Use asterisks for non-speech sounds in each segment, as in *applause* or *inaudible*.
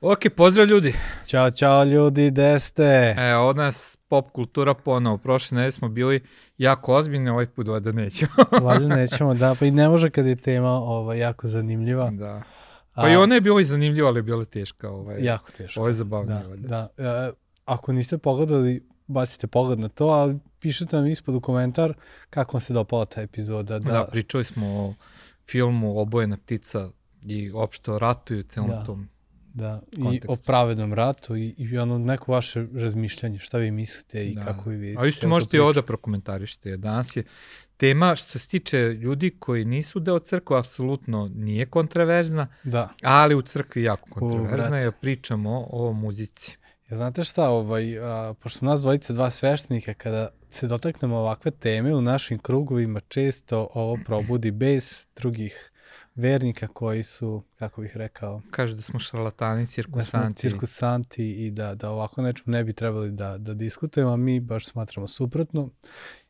Ok, pozdrav ljudi. Ćao, čao ljudi, gde ste? E, od nas pop kultura ponovo. Prošle nedelje smo bili jako ozbiljni, ovaj put da nećemo. *laughs* Valjda nećemo, da, pa i ne može kad je tema ovaj, jako zanimljiva. da. Pa A, i ona je bila i zanimljiva, ali je bila teška. Ovaj, jako teška. Ovo je zabavnije. Da, da. E, ako niste pogledali, bacite pogled na to, ali pišite nam ispod u komentar kako vam se dopala ta epizoda. Da, da pričali smo o filmu Obojena ptica i opšte o ratu i celom da. tom Da, kontekstu. i o pravednom ratu i, i ono neko vaše razmišljanje, šta vi mislite i da. kako vi vidite. A isto možete i ovo da prokomentarišete. Danas je tema što se tiče ljudi koji nisu deo crkve, apsolutno nije kontraverzna, da. ali u crkvi jako kontraverzna, jer pričamo o muzici. Ja znate šta, ovaj, a, pošto nas dvojice dva sveštenika, kada se dotaknemo ovakve teme u našim krugovima, često ovo probudi bez drugih vernika koji su, kako bih rekao... Kaže da smo šarlatani, cirkusanti. Da smo cirkusanti i da, da ovako nečem ne bi trebali da, da diskutujemo, a mi baš smatramo suprotno.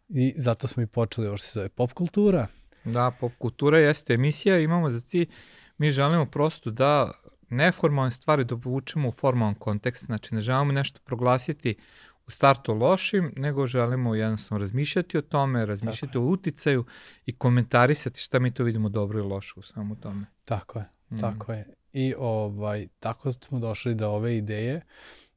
I zato smo i počeli ovo što se zove pop kultura. Da, pop kultura jeste emisija, imamo za cilj, mi želimo prosto da neformalne stvari dovučemo u formalan kontekst, znači ne želimo nešto proglasiti u startu lošim, nego želimo jednostavno razmišljati o tome, razmišljati tako o uticaju i komentarisati šta mi to vidimo dobro i loše u svemu tome. Tako je, mm. tako je. I ovaj, tako smo došli do ove ideje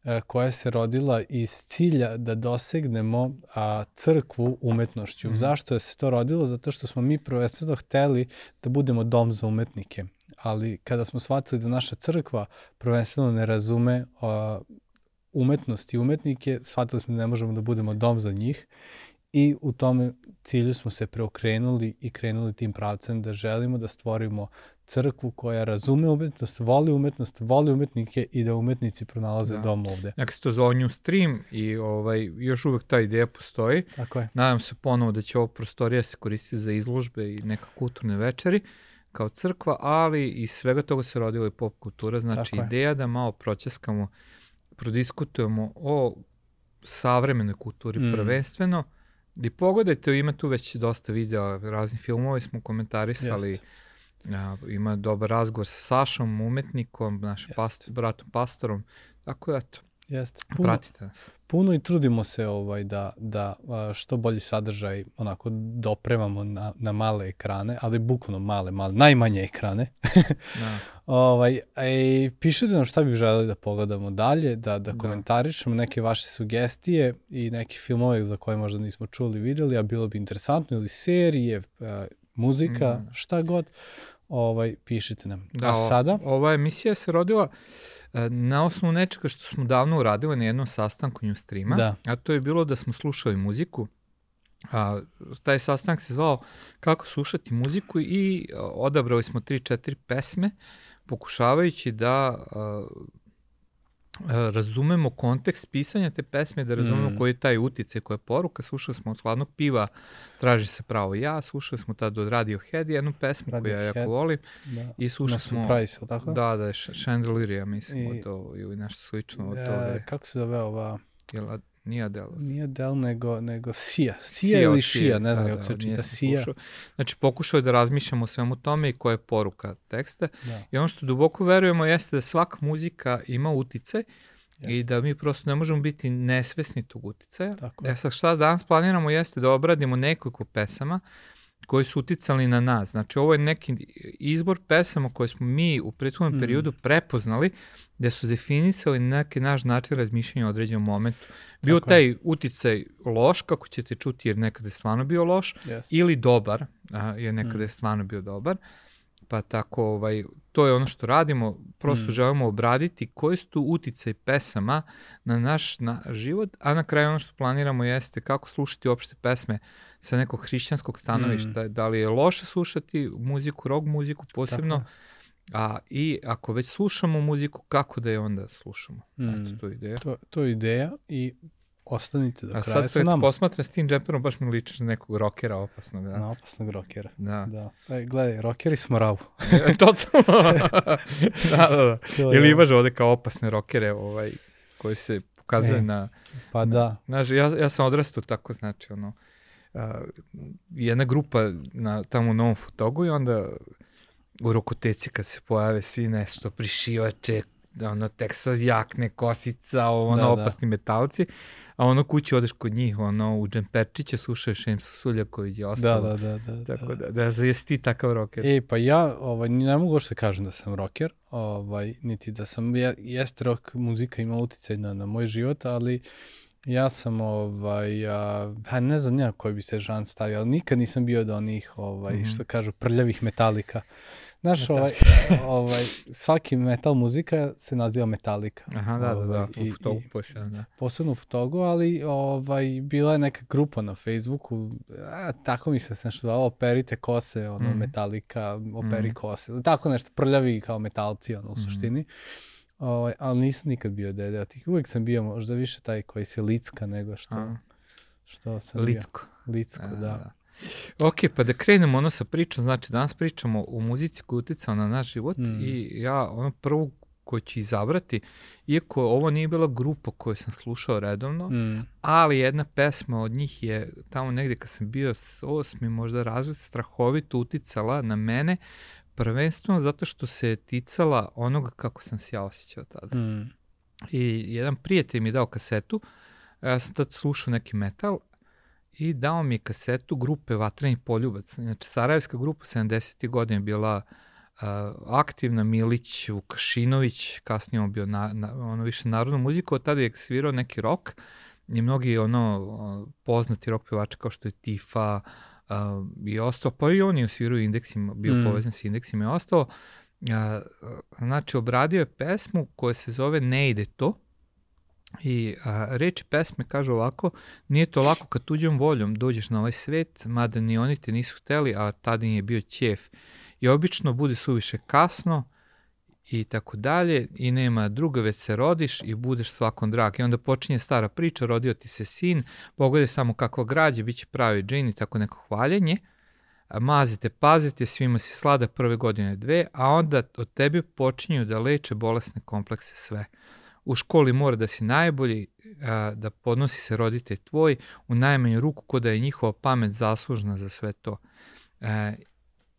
e, koja se rodila iz cilja da dosegnemo a, crkvu umetnošću. Mm. Zašto je se to rodilo? Zato što smo mi prvenstveno hteli da budemo dom za umetnike. Ali kada smo shvatili da naša crkva prvenstveno ne razume a, umetnost i umetnike, shvatili smo da ne možemo da budemo dom za njih i u tome cilju smo se preokrenuli i krenuli tim pravcem da želimo da stvorimo crkvu koja razume umetnost, voli umetnost, voli umetnike i da umetnici pronalaze da. dom ovde. Se to zove New Stream i ovaj, još uvek ta ideja postoji. Tako je. Nadam se ponovo da će ovo prostorija se koristiti za izložbe i neka kulturne večeri kao crkva, ali iz svega toga se rodila i pop kultura, znači Tako ideja je. da malo proćeskamo prodiskutujemo o savremenoj kulturi mm. prvenstveno. I pogledajte, ima tu već dosta videa, razni filmove smo komentarisali. Ja, ima dobar razgovor sa Sašom, umetnikom, našim past, bratom pastorom. Tako je, eto, Jeste. Puno, Pratite nas. Puno i trudimo se ovaj da, da što bolji sadržaj onako dopremamo na, na male ekrane, ali bukvalno male, male, najmanje ekrane. *laughs* da. ovaj, e, pišite nam šta bi želeli da pogledamo dalje, da, da, da. komentarišemo neke vaše sugestije i neke filmove za koje možda nismo čuli, videli, a bilo bi interesantno, ili serije, muzika, da. šta god, ovaj, pišite nam. Da, a sada? Ova emisija se rodila na osnovu nečega što smo davno uradili na jednom sastanku New Streama, da. a to je bilo da smo slušali muziku, a, taj sastanak se zvao kako slušati muziku i odabrali smo 3-4 pesme pokušavajući da a, razumemo kontekst pisanja te pesme, da razumemo mm. koji je taj utice, koja je poruka. Slušali smo od Hladnog piva, Traži se pravo ja, slušali smo tad od Radiohead jednu pesmu Radio koju ja jako volim. Da. I slušali smo... Surprise, tako? Da, da, Chandelier, ja mislim, I, od to, ili nešto slično od toga. Kako se zove ova... Jel, Nije Adele. Nije Adele, nego, nego Sia. Sia, ili Šija, ne znam da, kako da, se čita. Sia. Znači, pokušao je da razmišljamo o svemu tome i koja je poruka teksta. Da. I ono što duboko verujemo jeste da svaka muzika ima utice Jeste. i da mi prosto ne možemo biti nesvesni tog uticaja. Tako. E sad šta danas planiramo jeste da obradimo nekoliko pesama koji su uticali na nas. Znači ovo je neki izbor pesama koje smo mi u prethodnom mm. periodu prepoznali gde su definisali neki naš način razmišljanja u određenom momentu. Bio Tako taj je. uticaj loš, kako ćete čuti, jer nekada je stvarno bio loš, yes. ili dobar, a, jer nekada mm. je stvarno bio dobar. Pa tako, ovaj, to je ono što radimo, prosto mm. želimo obraditi koji su tu uticaj pesama na naš na život, a na kraju ono što planiramo jeste kako slušati uopšte pesme sa nekog hrišćanskog stanovišta, mm. da li je loše slušati muziku, rock muziku posebno, tako A, I ako već slušamo muziku, kako da je onda slušamo? Mm. Eto, to je ideja. To, to je ideja i ostanite do kraja sa nama. A sad posmatram s tim džemperom, baš mi ličiš na nekog rokera opasnog. Da? Na opasnog rokera. Da. da. E, gledaj, rokeri smo ravu. *laughs* E, totalno. *laughs* da, da, da. Ili imaš ovde kao opasne rokere ovaj, koji se pokazuje e, na... Pa da. Znaš, ja, ja sam odrastao tako, znači, ono, uh, jedna grupa na, tamo u Novom Fotogu i onda u rokoteci kad se pojave svi nešto prišivače, ono, Texas jakne, kosica, ono, da, opasni da. metalci, a ono kući odeš kod njih, ono, u džemperčiće slušaju Šemsa Suljaković i ostalo. Da, da, da. da Tako da, da, da jesi ti takav rocker. E, pa ja, ovaj, ne mogu što kažem da sam rocker, ovaj, niti da sam, ja, jeste rock muzika ima uticaj na, na moj život, ali Ja sam, ovaj, a, pa ne znam ja koji bi se žan stavio, ali nikad nisam bio od onih, ovaj, mm -hmm. što kažu, prljavih metalika. Znaš, ovaj, ovaj, svaki metal muzika se naziva Metallica. Aha, da, da, da, ovaj, u Futogu pošao, da. Posebno u Futogu, ali ovaj, bila je neka grupa na Facebooku, a, tako mi se nešto dalo, operite kose, ono, mm. Metallica, operi mm. kose, tako nešto, prljavi kao metalci, ono, u mm. suštini. Ovaj, ali nisam nikad bio dede od tih. Uvijek sam bio možda više taj koji se licka nego što, a. što sam Licko. bio. Licko, da. da. Ok, pa da krenemo ono sa pričom, znači danas pričamo o muzici koja uticao na naš život mm. i ja ono prvu koju ću izabrati, iako ovo nije bila grupa koju sam slušao redovno, mm. ali jedna pesma od njih je tamo negde kad sam bio osmi možda razred strahovito uticala na mene, prvenstveno zato što se ticala onoga kako sam se ja osjećao tada. Mm. I jedan prijatelj mi je dao kasetu, ja sam tad slušao neki metal, i dao mi je kasetu grupe Vatreni poljubac. Znači, Sarajevska grupa 70. godine bila uh, aktivna, Milić, Vukašinović, kasnije on bio na, na, ono više narodnu muziku, od tada je svirao neki rok i mnogi ono poznati rok pevači kao što je Tifa uh, i ostao, pa i oni sviraju indeksima, bio mm. povezan sa indeksima i ostao. Uh, znači, obradio je pesmu koja se zove Ne ide to, I a, reči pesme kažu ovako, nije to lako kad tuđom voljom dođeš na ovaj svet, mada ni oni te nisu hteli, a tada je bio ćef. I obično bude suviše kasno i tako dalje i nema druga, već se rodiš i budeš svakom drag. I onda počinje stara priča, rodio ti se sin, pogledaj samo kako građe, bit će pravi džin i tako neko hvaljenje. Mazite, pazite, svima si slada prve godine dve, a onda od tebe počinju da leče bolesne komplekse sve u školi mora da si najbolji, da podnosi se roditelj tvoj, u najmanju ruku ko da je njihova pamet zaslužna za sve to. E,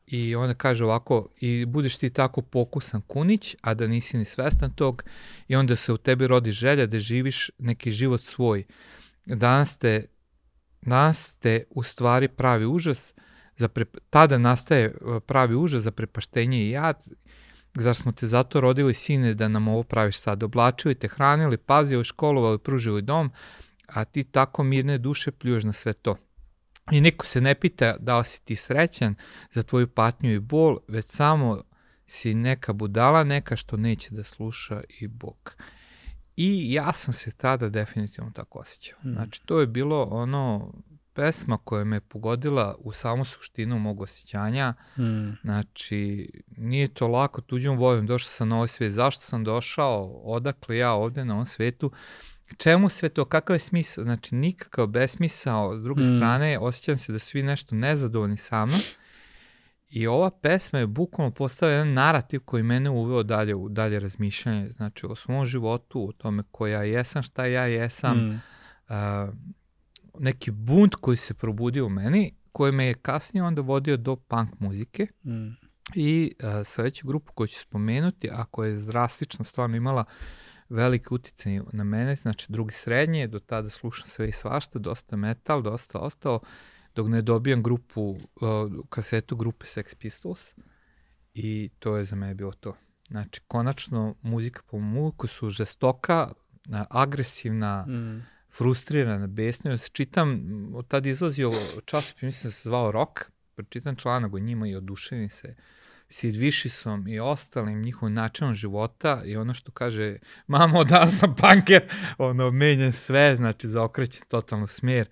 I onda kaže ovako, i budeš ti tako pokusan kunić, a da nisi ni svestan tog, i onda se u tebi rodi želja da živiš neki život svoj. Danas te, danas te u stvari pravi užas, za pre, tada nastaje pravi užas za prepaštenje i jad Zar smo te zato rodili sine da nam ovo praviš sad? Oblačili te, hranili, pazili, školovali, pružili dom, a ti tako mirne duše pljuješ na sve to. I niko se ne pita da li si ti srećan za tvoju patnju i bol, već samo si neka budala, neka što neće da sluša i Bog. I ja sam se tada definitivno tako osjećao. Mm. Znači, to je bilo ono pesma koja me pogodila u samu suštinu mog osjećanja. Mm. Znači, nije to lako tuđom voljom, došao sam na ovaj svijet. Zašto sam došao? Odakle ja ovde na ovom svetu? Čemu sve to? Kakav je smisao? Znači, nikakav besmisao. S druge mm. strane, osjećam se da svi nešto nezadovoljni sa mnom. I ova pesma je bukvalno postala jedan narativ koji mene uveo dalje u dalje razmišljanje. Znači, o svom životu, o tome ko ja jesam, šta ja jesam, mm. uh, neki bunt koji se probudio u meni, koji me je kasnije onda vodio do punk muzike. Mm. I uh, sledeću grupu koju ću spomenuti, a koja je drastično stvarno imala veliki uticaj na mene, znači drugi srednje, do tada slušam sve i svašta, dosta metal, dosta ostao, dok ne dobijam grupu, uh, kasetu grupe Sex Pistols i to je za mene bilo to. Znači, konačno muzika po muku su žestoka, agresivna, mm frustrirana, besna. Ja čitam, od tada izlazio časopis, mislim da se zvao Rock, pročitam članak o njima i oduševim se Sid Viciousom i ostalim njihovim načinom života i ono što kaže mamo da sam punker, ono menja sve, znači zaokreće totalno smer.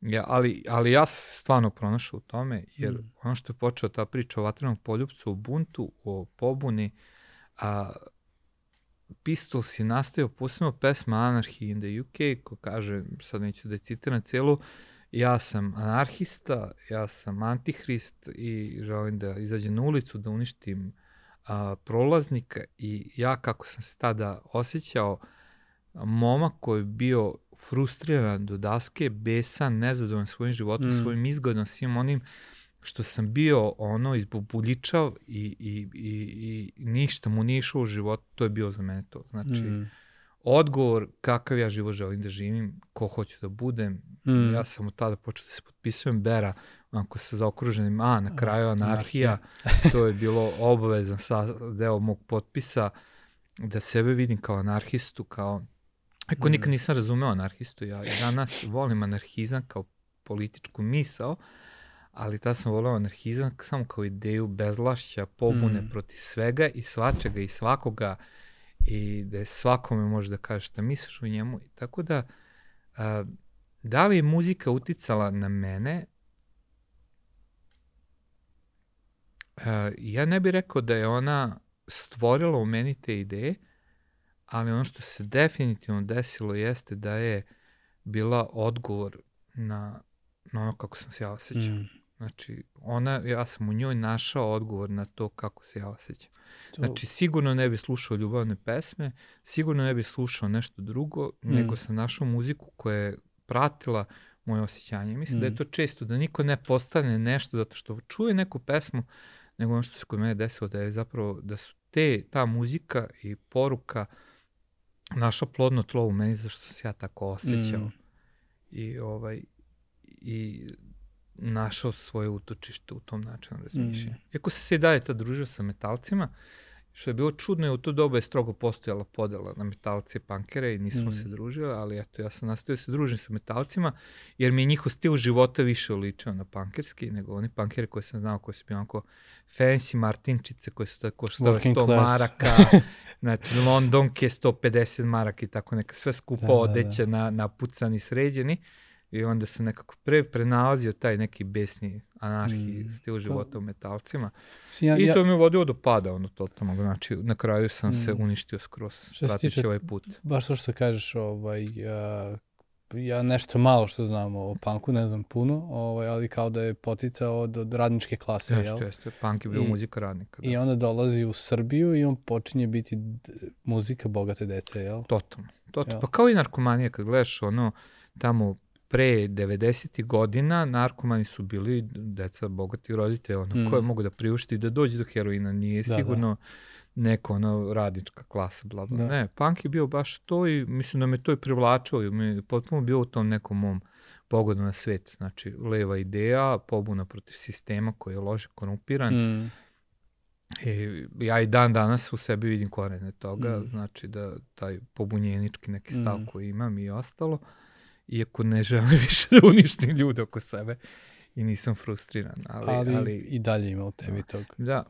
Ja, ali, ali ja sam stvarno pronašao u tome, jer mm. ono što je počeo ta priča o vatrenom poljupcu, o buntu, o pobuni, a, Pistols je nastavio posebno pesma Anarchy in the UK, ko kaže, sad neću da citiram celu, ja sam anarhista, ja sam antihrist i želim da izađem na ulicu, da uništim a, prolaznika i ja kako sam se tada osjećao, momak koji je bio frustriran do daske, besan, nezadovoljan svojim životom, mm. svojim izgledom, svim onim što sam bio ono izbubuljičav i, i, i, i ništa mu nije išao u životu, to je bio za mene to. Znači, mm. odgovor kakav ja život želim da živim, ko hoću da budem, mm. ja sam od tada počeo da se potpisujem Bera, onako sa zaokruženim A, na kraju anarhija, to je bilo obavezan sa deo mog potpisa, da sebe vidim kao anarhistu, kao Ako mm. nikad nisam razumeo anarhistu, ja i danas volim anarhizam kao političku misao, ali ta sam voleo anarhizam samo kao ideju bezlašća, pobune mm. protiv svega i svačega i svakoga i da je svakome može da kaže šta misliš o njemu. Tako da, a, da li je muzika uticala na mene? A, ja ne bih rekao da je ona stvorila u meni te ideje, ali ono što se definitivno desilo jeste da je bila odgovor na, na ono kako sam se ja osjećao. Mm. Znači, ona, ja sam u njoj našao odgovor na to kako se ja osjećam. To... Znači, sigurno ne bi slušao ljubavne pesme, sigurno ne bi slušao nešto drugo, mm. nego sam našao muziku koja je pratila moje osjećanje. Mislim mm. da je mm. to često, da niko ne postane nešto zato što čuje neku pesmu, nego ono što se kod mene desilo da je zapravo, da su te, ta muzika i poruka našla plodno tlo u meni zašto se ja tako osjećao. Mm. I, ovaj, i našao svoje utočište u tom načinu razmišljanja. Mm. Iako se se dalje ta družio sa metalcima, što je bilo čudno je u to doba je strogo postojala podela na metalce i pankere i nismo mm. se družili, ali eto ja sam nastavio da se družim sa metalcima jer mi je njihov stil života više uličao na pankerski nego oni pankere koje sam znao koji su bili onako fancy martinčice koje su tako što 100 class. maraka, *laughs* znači Londonke 150 maraka i tako neka sve skupo da, odeće da, da. na, napucani, sređeni. I onda se nekako pre, prenalazio taj neki besni anarhiji mm, stil života to... u metalcima. Ja, I to ja... me vodilo do pada, ono, totalno. Znači, na kraju sam mm. se uništio skroz, pratići ovaj put. Baš to što kažeš, ovaj, ja, ja nešto malo što znam o punku, ne znam puno, ovaj, ali kao da je poticao od, od radničke klase, jeste, jel? Jeste, punk je bio I, muzika radnika. Da. I onda dolazi u Srbiju i on počinje biti muzika bogate dece, jel? Totalno. Totalno. Pa kao i narkomanija, kad gledaš ono, tamo pre 90. godina narkomani su bili deca bogati roditelja, ono, mm. koje mogu da priušti da dođe do heroina, nije da, sigurno da. neko ono radnička klasa, bla, bla. Da. Ne, punk je bio baš to i mislim da me to i privlačilo i me potpuno bio u tom nekom mom pogodu na svet. Znači, leva ideja, pobuna protiv sistema koji je loše korumpiran. Mm. I ja i dan danas u sebi vidim korene toga, mm. znači da taj pobunjenički neki stav mm. koji imam i ostalo. Uh, iako ne želim *laughs* više da uništim ljude oko sebe i nisam frustriran. Ali, ali, ali i dalje ima u tebi tog. Da,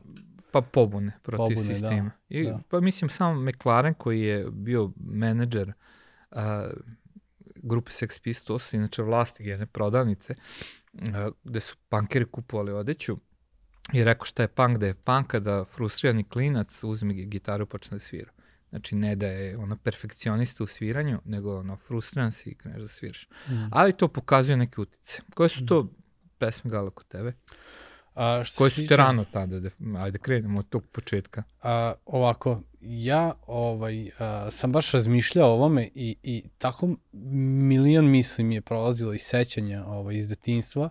pa pobune protiv pobune, da, sistema. Da, I, da. Pa mislim sam McLaren koji je bio menadžer uh, grupe Sex Pistols, inače vlasti jedne prodavnice, uh, gde su punkeri kupovali odeću, i rekao šta je punk, da je punk kada frustrirani klinac uzme gitaru i počne da svira. Znači, ne da je ono perfekcionista u sviranju, nego ono frustriran si i kreneš da sviraš. Mm. Ali to pokazuje neke utice. Koje su to mm. pesme Gala kod tebe? A, što Koje su te rano tada? Da, ajde, krenemo od tog početka. A, ovako, ja ovaj, a, sam baš razmišljao o ovome i, i tako milion misli mi je prolazilo i sećanja ovaj, iz detinstva.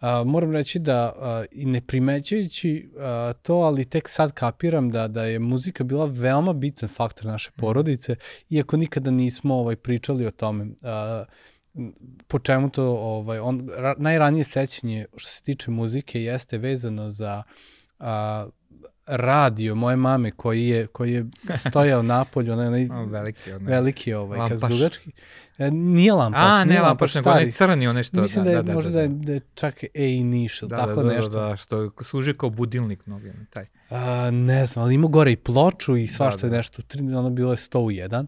A, moram reći da a, i ne primećajući a, to, ali tek sad kapiram da, da je muzika bila veoma bitan faktor naše mhm. porodice, iako nikada nismo ovaj, pričali o tome. A, po čemu to, ovaj, on, ra, najranije sećanje što se tiče muzike jeste vezano za a, radio moje mame koji je, koji je stojao *laughs* napolju, onaj, onaj veliki, onaj, veliki ovaj, kako dugački. E, nije lampaš, A, nije lampaš, nego onaj crni, onaj što... Mislim da, da, je, da, možda da, da, da. da je čak A initial, da, tako da, da, nešto. Da, da, što služi kao budilnik mnogi, taj. A, ne znam, ali ima gore i ploču i svašta da, da. nešto, ono bilo je 100 u 1.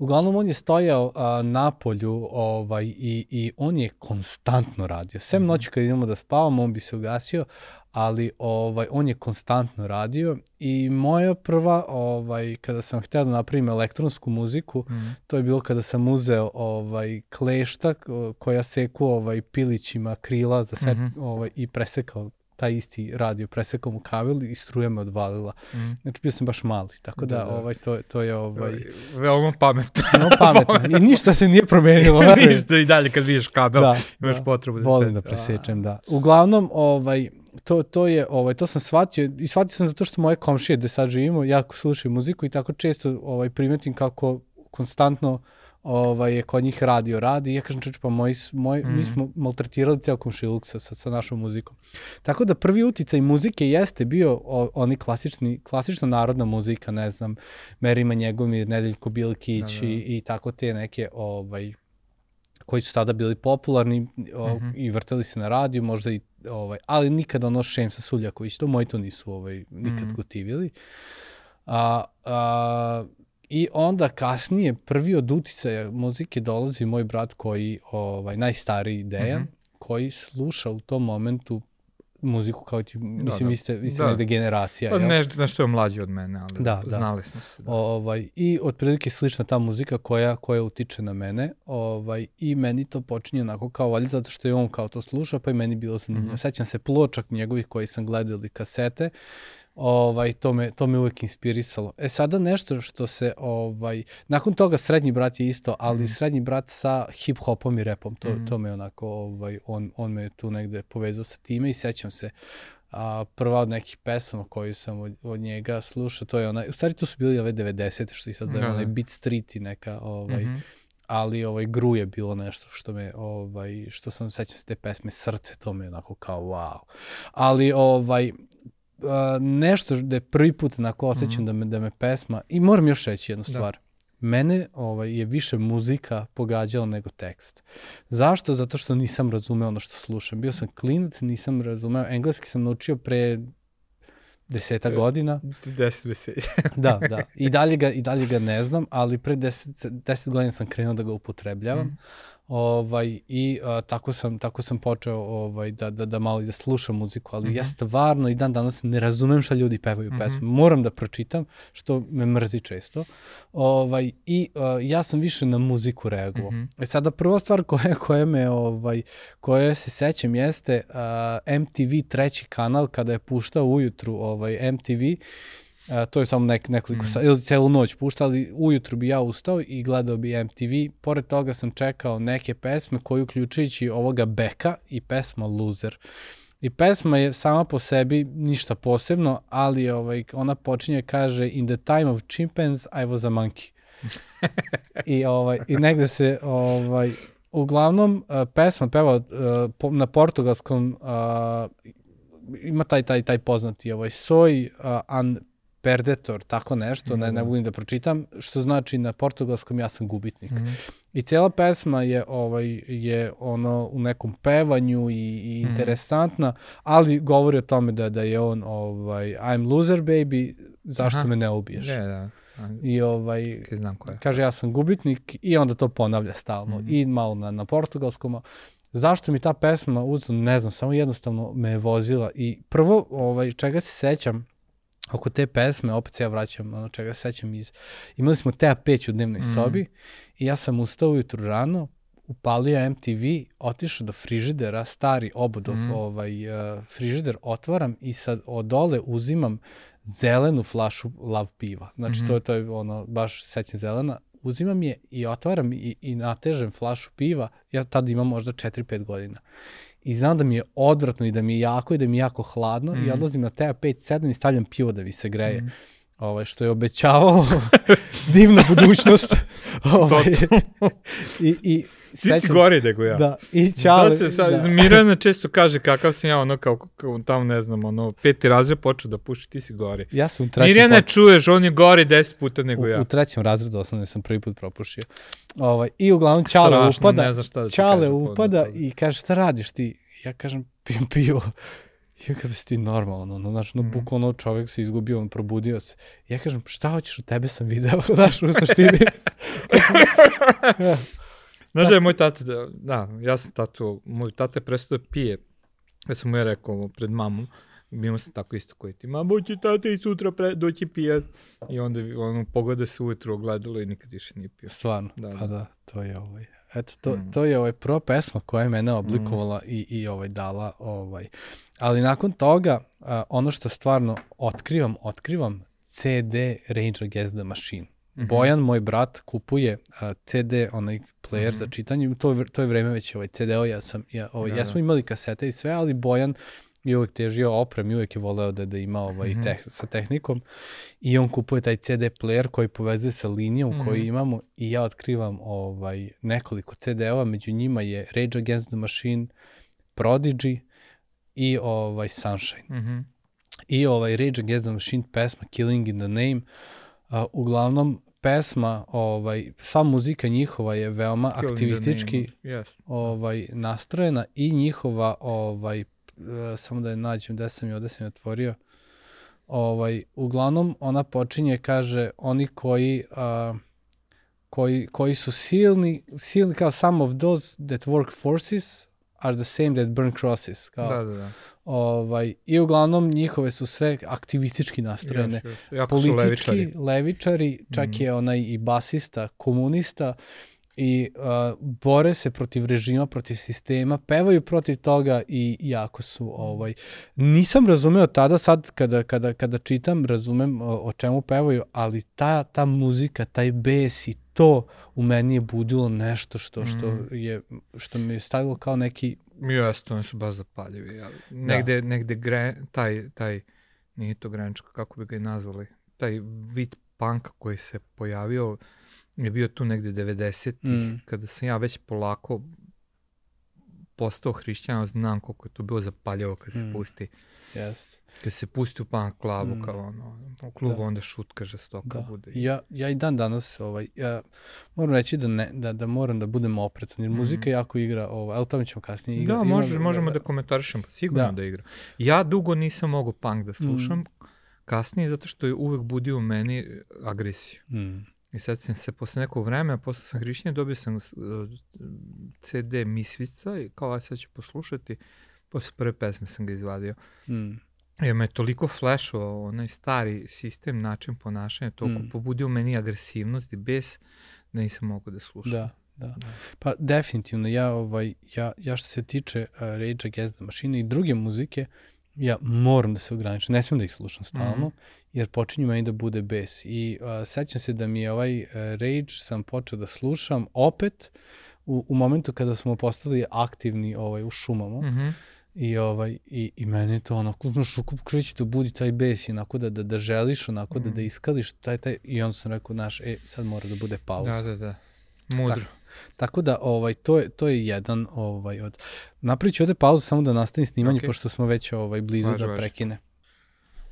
Uglavnom, on je stojao a, na polju ovaj, i, i on je konstantno radio. Sem mm -hmm. noći kad idemo da spavamo, on bi se ugasio, ali ovaj on je konstantno radio i moja prva ovaj kada sam hteo da napravim elektronsku muziku mm. to je bilo kada sam uzeo ovaj klešta koja seku ovaj pilićima krila za set, mm -hmm. ovaj i presekao taj isti radio presekao mu kabel i struja me odvalila. Mm. Znači bio sam baš mali, tako da, da, da. ovaj to to je ovaj veoma pametno. Veoma pametno. I *laughs* ništa se nije promenilo. ništa i dalje kad vidiš kabel, da, imaš da. potrebu da Volim da presečem, da. Uglavnom ovaj to, to je, ovaj, to sam shvatio i shvatio sam zato što moje komšije gde sad živimo jako slušaju muziku i tako često ovaj, primetim kako konstantno uh, ovaj, je kod njih radio, radi i ja kažem čeč, pa moj, moj, mm. mi smo maltretirali ceo komšiluk sa, sa, sa našom muzikom. Tako da prvi uticaj muzike jeste bio o, oni klasični, klasična narodna muzika, ne znam, Merima Njegomir, Nedeljko Bilkić da, da. I, i tako te neke ovaj, koji su tada bili popularni o, mm -hmm. i vrtali se na radiju, možda i ovaj, ali nikada ono Šemsa Suljaković, to moji to nisu ovaj, nikad mm -hmm. gotivili. A, a, I onda kasnije prvi od uticaja muzike dolazi moj brat koji, ovaj, najstariji Dejan, mm -hmm. koji sluša u tom momentu muziku kao ti, mislim, da, da. vi ste, vi ste da. generacija. Pa ne, nešto je mlađi od mene, ali da, da. znali smo se. Da. Ovaj, I otprilike slična ta muzika koja, koja utiče na mene ovaj, i meni to počinje onako kao valjda zato što je on kao to sluša, pa i meni bilo zanimljivo. Mm -hmm. Sećam se pločak njegovih koji sam gledao ili kasete ovaj, to, me, to me uvek inspirisalo. E sada nešto što se, ovaj, nakon toga srednji brat je isto, ali mm. srednji brat sa hip-hopom i repom, to, mm. to me onako, ovaj, on, on me tu negde povezao sa time i sećam se a, prva od nekih pesama koju sam od, od njega slušao, to je ona, u stvari to su bili ove 90. što i sad zove, mm. onaj Beat Street i neka, ovaj, mm -hmm ali ovaj gru je bilo nešto što me ovaj što sam sećam se te pesme srce to me onako kao wow. Ali ovaj nešto da je prvi put onako osjećam mm da, me, da me pesma, i moram još reći jednu da. stvar, da. mene ovaj, je više muzika pogađala nego tekst. Zašto? Zato što nisam razumeo ono što slušam. Bio sam klinac, nisam razumeo, engleski sam naučio pre deseta e, godina. Deset meseci. *laughs* da, da. *laughs* I dalje, ga, I dalje ga ne znam, ali pre deset, deset godina sam krenuo da ga upotrebljavam. Mm. Ovaj, I a, tako, sam, tako sam počeo ovaj, da, da, da malo da slušam muziku, ali mm -hmm. ja mhm. stvarno i dan danas ne razumem šta ljudi pevaju mm -hmm. pesmu. Moram da pročitam, što me mrzi često. Ovaj, I a, ja sam više na muziku reagovao. Mm -hmm. E sada prva stvar koja, koja me, ovaj, koja se sećam jeste a, MTV treći kanal kada je puštao ujutru ovaj, MTV Uh, to je samo nek, nekoliko mm. sati, ili celu noć pušta, ali ujutru bi ja ustao i gledao bi MTV. Pored toga sam čekao neke pesme koji uključujući ovoga Beka i pesma Loser. I pesma je sama po sebi ništa posebno, ali ovaj, ona počinje kaže In the time of chimpanzees I was a monkey. I, ovaj, I negde se ovaj, uglavnom pesma peva na portugalskom ima taj taj taj poznati ovaj soy uh, an Perdetor, tako nešto, mm. ne, ne volim da pročitam, što znači na portugalskom ja sam gubitnik. Mm. I cijela pesma je ovaj je ono u nekom pevanju i, i mm. interesantna, ali govori o tome da da je on ovaj I'm loser baby, zašto Aha. me ne ubiješ? Ne, da. I ovaj znam ko je. kaže ja sam gubitnik i onda to ponavlja stalno mm. i malo na na portugalskom. Zašto mi ta pesma uzem, ne znam, samo jednostavno me je vozila i prvo ovaj čega se sećam oko te pesme, opet se ja vraćam, ono čega se sećam iz, imali smo Tea peć u dnevnoj mm. sobi i ja sam ustao ujutru rano, upalio MTV, otišao do frižidera, stari obodov mm. ovaj, uh, frižider otvaram i sad od dole uzimam zelenu flašu lav piva. Znači mm -hmm. to, je, to je ono, baš sećam zelena. Uzimam je i otvaram i, i natežem flašu piva. Ja tada imam možda 4-5 godina i znam da mi je odvratno i da mi je jako i da mi je jako hladno mm. i odlazim na TA 5-7 i stavljam pivo da mi se greje. Mm. Ovaj, što je obećavao *laughs* divnu budućnost. *laughs* ovaj, *laughs* I, i Ti si gori nego ja. Da, i Ćale. Sad se, sad, da. Mirjana često kaže kakav sam ja, ono kao, kao tamo ne znam, ono, peti razred počeo da puši, ti si gori. Ja sam u trećem Mirjana počeo. čuješ, on je gori deset puta nego u, ja. U trećem razredu osnovne sam prvi put propušio. Ovaj, I uglavnom Ćale Strašno, upada, ne znam šta da Ćale upada i kaže šta radiš ti? Ja kažem pijem pivo. *laughs* Ja kada si ti normalno, no, znaš, no, mm. bukvalno čovjek se izgubio, on probudio se. Ja kažem, šta hoćeš, od tebe sam video, *laughs* znaš, u suštini. *laughs* Znaš da je moj tata, da, da, ja sam tatu, moj tata je prestao da pije. Ja sam mu je rekao pred mamom, imao sam tako isto koji ti, mamo će tata i sutra pre, doći pijat. I onda ono, pogleda se ujutro ogledalo i nikad više nije pio. Stvarno, da, da. pa da, to je ovaj. Eto, to, mm. to je ovaj prva pesma koja je mene oblikovala mm. i, i ovaj dala ovaj. Ali nakon toga, a, ono što stvarno otkrivam, otkrivam CD Rage Against the Machine. -hmm. Bojan, moj brat, kupuje uh, CD, onaj player mm -hmm. za čitanje, to, to je vreme već ovaj CD-o, ja sam, ja, ovaj, da, ja smo da. imali kasete i sve, ali Bojan i uvek težio oprem i uvek je voleo da, da ima ovaj, mm -hmm. teh, sa tehnikom i on kupuje taj CD player koji povezuje sa linijom mm -hmm. koju imamo i ja otkrivam ovaj, nekoliko CD-ova, među njima je Rage Against the Machine, Prodigy i ovaj, Sunshine. Mm -hmm. I ovaj Rage Against the Machine pesma Killing in the Name, uh, uglavnom pesma, ovaj, sva muzika njihova je veoma Killing aktivistički yes. ovaj, nastrojena i njihova ovaj, E, samo da je nađem gde sam je, ovde sam je otvorio. Ovaj, uglavnom, ona počinje, kaže, oni koji, uh, koji, koji su silni, silni kao some of those that work forces are the same that burn crosses. Kao, da, da, da. Ovaj, I uglavnom njihove su sve aktivistički nastrojene. Yes, yes. Politički, levičari. levičari, čak mm. je onaj i basista, komunista, i uh, bore se protiv režima, protiv sistema, pevaju protiv toga i jako su ovaj nisam razumeo tada sad kada kada kada čitam razumem o, o čemu pevaju, ali ta ta muzika, taj bes i to u meni je budilo nešto što što mm. je što me je stavilo kao neki Jeste, oni su baš zapaljivi. Ja, negde, da. negde gre, taj, taj, nije to grenčka, kako bi ga i nazvali, taj vid panka koji se pojavio, je bio tu negde 90-ih, mm. kada sam ja već polako postao hrišćan, znam koliko je to bilo zapaljivo kad se mm. pusti. Jeste. Kad se pusti u punk klubu, mm. kao ono, u klubu da. onda šutka žestoka da. bude. Ja, ja i dan danas, ovaj, ja moram reći da, ne, da, da moram da budem oprezan, jer mm. muzika jako igra, ovaj, ali tome ćemo kasnije igra. Da, može, Imam, možemo da, da komentarišemo, pa sigurno da. da igra. Ja dugo nisam mogao punk da slušam, mm. kasnije zato što je uvek budio u meni agresiju. Mm. I sad sam se posle nekog vremena, posle sam hrišćan, dobio sam uh, CD Misvica i kao aj sad ću poslušati. Posle prve pesme sam ga izvadio. Mm. Jer me je toliko flashovao onaj stari sistem, način ponašanja, toliko mm. pobudio meni agresivnost i bes da nisam mogao da slušam. Da, da. da. Pa definitivno, ja, ovaj, ja, ja što se tiče uh, Rage Against the Machine i druge muzike, ja moram da se ograničim, ne smem da ih slušam stalno, mm -hmm jer počinju meni da bude bes. I uh, sećam se da mi je ovaj uh, Rage sam počeo da slušam opet u, u momentu kada smo postali aktivni ovaj, u šumama. Mm -hmm. I, ovaj, i, i meni je to onako, znaš, kreći da budi taj bes i onako da, da, da želiš, onako mm. da, da mhm. iskališ taj, taj, i onda sam rekao, znaš, e, sad mora da bude pauza. Da, da, da. Mudro. Tako, tako da, ovaj, to je, to je jedan ovaj, od... Napravit ću ovde pauzu samo da nastavim snimanje, okay. pošto smo već ovaj, blizu važ, da prekine. Važ.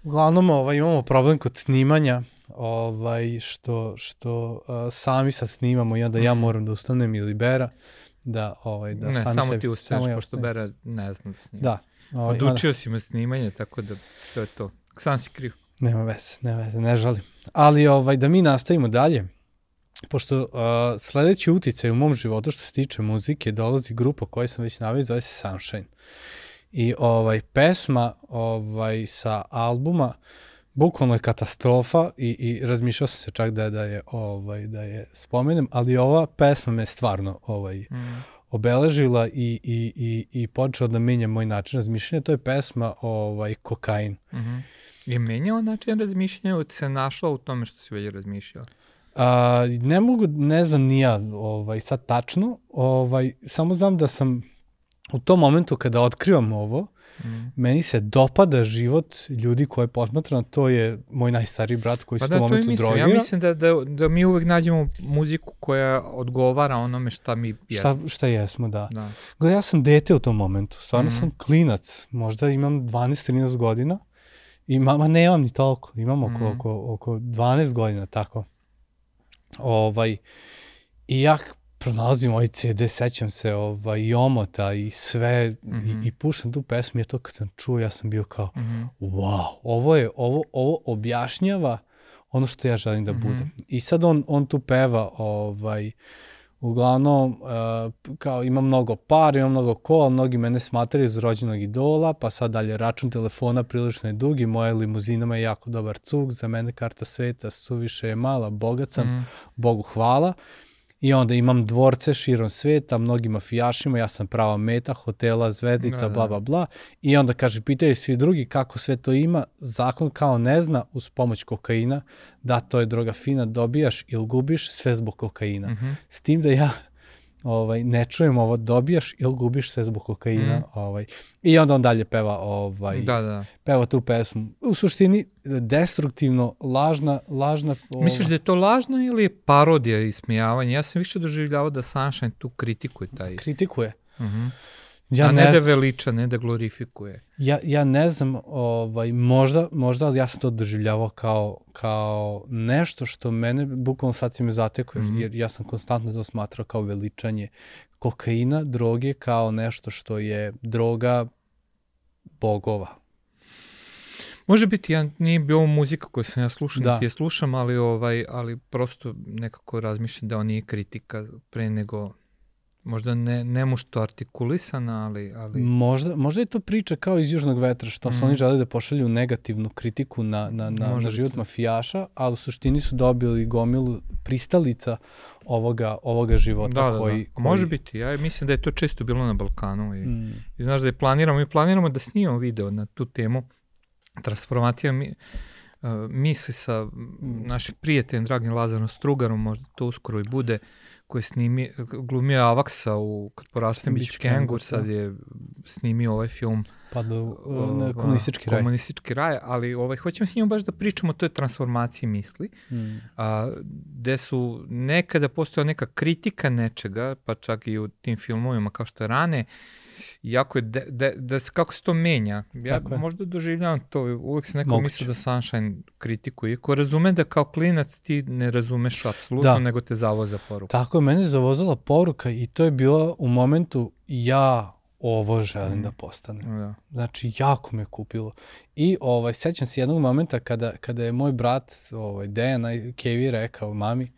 Uglavnom ovaj, imamo problem kod snimanja, ovaj, što, što uh, sami sad snimamo i onda mm. ja mhm. moram da ustanem ili Bera, da, ovaj, da ne, sami samo sebi, ti ustaješ, samo ja pošto Bera ne zna da snima. Da. Ovaj, Odučio si me snimanje, tako da to je to. Sam si kriv. Nema veze, nema veze, ne žalim. Ali ovaj, da mi nastavimo dalje, pošto uh, sledeći uticaj u mom životu što se tiče muzike dolazi grupa koju sam već navio, zove se Sunshine. I ovaj pesma ovaj sa albuma bukvalno je katastrofa i, i razmišljao sam se čak da, da je ovaj da je spomenem, ali ova pesma me stvarno ovaj mm. obeležila i, i, i, i počela da menja moj način razmišljanja. To je pesma ovaj Kokain. Mm -hmm. Je menjao način razmišljanja ili se našla u tome što si već razmišljao? A, ne mogu, ne znam ni ja ovaj, sad tačno, ovaj, samo znam da sam u tom momentu kada otkrivam ovo, mm. meni se dopada život ljudi koje posmatram, to je moj najstariji brat koji pa se da, u momentu drogira. Ja mislim da, da, da mi uvek nađemo muziku koja odgovara onome šta mi jesmo. Šta, šta jesmo, da. da. Gleda, ja sam dete u tom momentu, stvarno mm. sam klinac, možda imam 12-13 godina i mama nemam ni toliko, imam oko, mm. oko, oko 12 godina, tako. Ovaj, I ja pronalazim ovaj CD, sećam se ovaj, i omota i sve mm -hmm. i, mhm. i puštam tu pesmu i to kad sam čuo ja sam bio kao mm -hmm. wow, ovo je, ovo, ovo objašnjava ono što ja želim da mm -hmm. budem. I sad on, on tu peva ovaj, uglavnom uh, kao ima mnogo par, ima mnogo kola, mnogi mene smatraju iz rođenog idola, pa sad dalje račun telefona prilično je dug i moja limuzina je jako dobar cug, za mene karta sveta suviše je mala, bogat sam, mm. Bogu hvala. I onda imam dvorce širom sveta, mnogim mafijašima, ja sam prava meta, hotela, zvezdica, da, da. bla, bla, bla. I onda kaže, pitaju svi drugi kako sve to ima, zakon kao ne zna uz pomoć kokaina, da to je droga fina, dobijaš ili gubiš sve zbog kokaina. Mm -hmm. S tim da ja ovaj, ne čujem ovo, dobijaš ili gubiš se zbog kokaina. Mm. Ovaj. I onda on dalje peva, ovaj, da, da. peva tu pesmu. U suštini, destruktivno, lažna, lažna... Ovaj... Misliš da je to lažno ili parodija i smijavanje? Ja sam više doživljavao da Sunshine tu kritikuje taj... Kritikuje. Mm -hmm. Ja A ne, ne da veliča, ne da glorifikuje. Ja, ja ne znam, ovaj, možda, možda, ali ja sam to doživljavao kao, kao nešto što mene, bukvalno sad si me zatekao, mm -hmm. jer ja sam konstantno to smatrao kao veličanje kokaina, droge, kao nešto što je droga bogova. Može biti, ja nije bio muzika koju sam ja slušao, da. je slušam, ali, ovaj, ali prosto nekako razmišljam da on nije kritika pre nego Možda ne, ne mušto artikulisana, ali... ali... Možda, možda je to priča kao iz Južnog vetra, što mm. su oni mhm. želi da pošalju negativnu kritiku na, na, na, na život mafijaša, ali u suštini su dobili gomilu pristalica ovoga, ovoga života da, da, koji, da. koji... Može biti, ja mislim da je to često bilo na Balkanu i, mm. i znaš da je planiramo, mi planiramo da snimamo video na tu temu transformacija mi, uh, misli sa mm. našim prijateljem, dragim Lazarom Strugarom, možda to uskoro i bude, uh, koji je snimi, glumio Avaksa u Kad porastem bić kengur, sad da. je snimio ovaj film pa do, na komunistički raj. Komunistički raj, ali ovaj, hoćemo s njim baš da pričamo o toj transformaciji misli, mm. a, gde su nekada postojala neka kritika nečega, pa čak i u tim filmovima kao što je Rane, jako je, de, de, da se, kako se to menja. Ja Tako možda doživljavam to, uvek se neko misli da Sunshine kritikuje. Ko razume da kao klinac ti ne razumeš apsolutno, da. nego te zavoza poruka. Tako je, mene zavozala poruka i to je bilo u momentu ja ovo želim mm. da postanem. Da. Znači, jako me kupilo. I ovaj, sećam se jednog momenta kada, kada je moj brat, ovaj, Dejan Kevi rekao mami,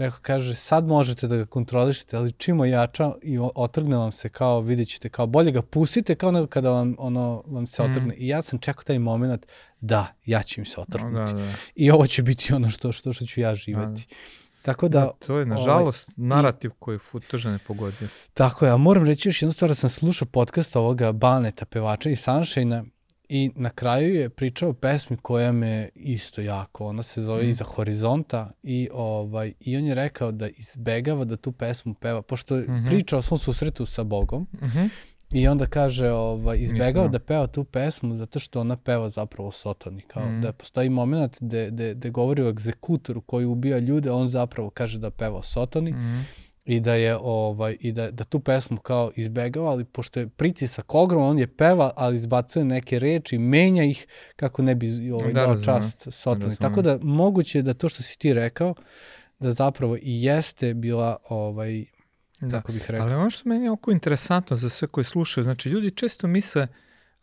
Rekao, kaže, sad možete da ga kontrolišete, ali čim ojača i otrgne vam se kao, vidjet ćete, kao bolje ga pustite kao nego kada vam, ono, vam se mm. otrgne. I ja sam čekao taj moment, da, ja ću im se otrgnuti. Da, da. I ovo će biti ono što, što, što ću ja živeti. Da, da. Tako da... da to je, nažalost, ovaj, narativ koji Futoža ne pogodio. Tako je, a moram reći još jednu stvar, da sam slušao podcast ovoga Baneta, pevača i Sunshine-a, I na kraju je pričao o pesmi koja me isto jako, ona se zove mm. Iza horizonta i, ovaj, i on je rekao da izbegava da tu pesmu peva, pošto mm -hmm. priča o svom susretu sa Bogom mm -hmm. i onda kaže ovaj, izbegava da peva tu pesmu zato što ona peva zapravo Sotoni, kao mm. da postoji moment gde, gde, gde govori o egzekutoru koji ubija ljude, on zapravo kaže da peva o Sotoni mm i da je ovaj i da da tu pesmu kao izbegava, ali pošto je pritisak ogroman, on je peva, ali izbacuje neke reči, menja ih kako ne bi ovaj da, dao čast Sotoni. Tako da moguće da to što si ti rekao da zapravo i jeste bila ovaj da. kako bih rekao. Ali ono što meni je oko interesantno za sve koji slušaju, znači ljudi često misle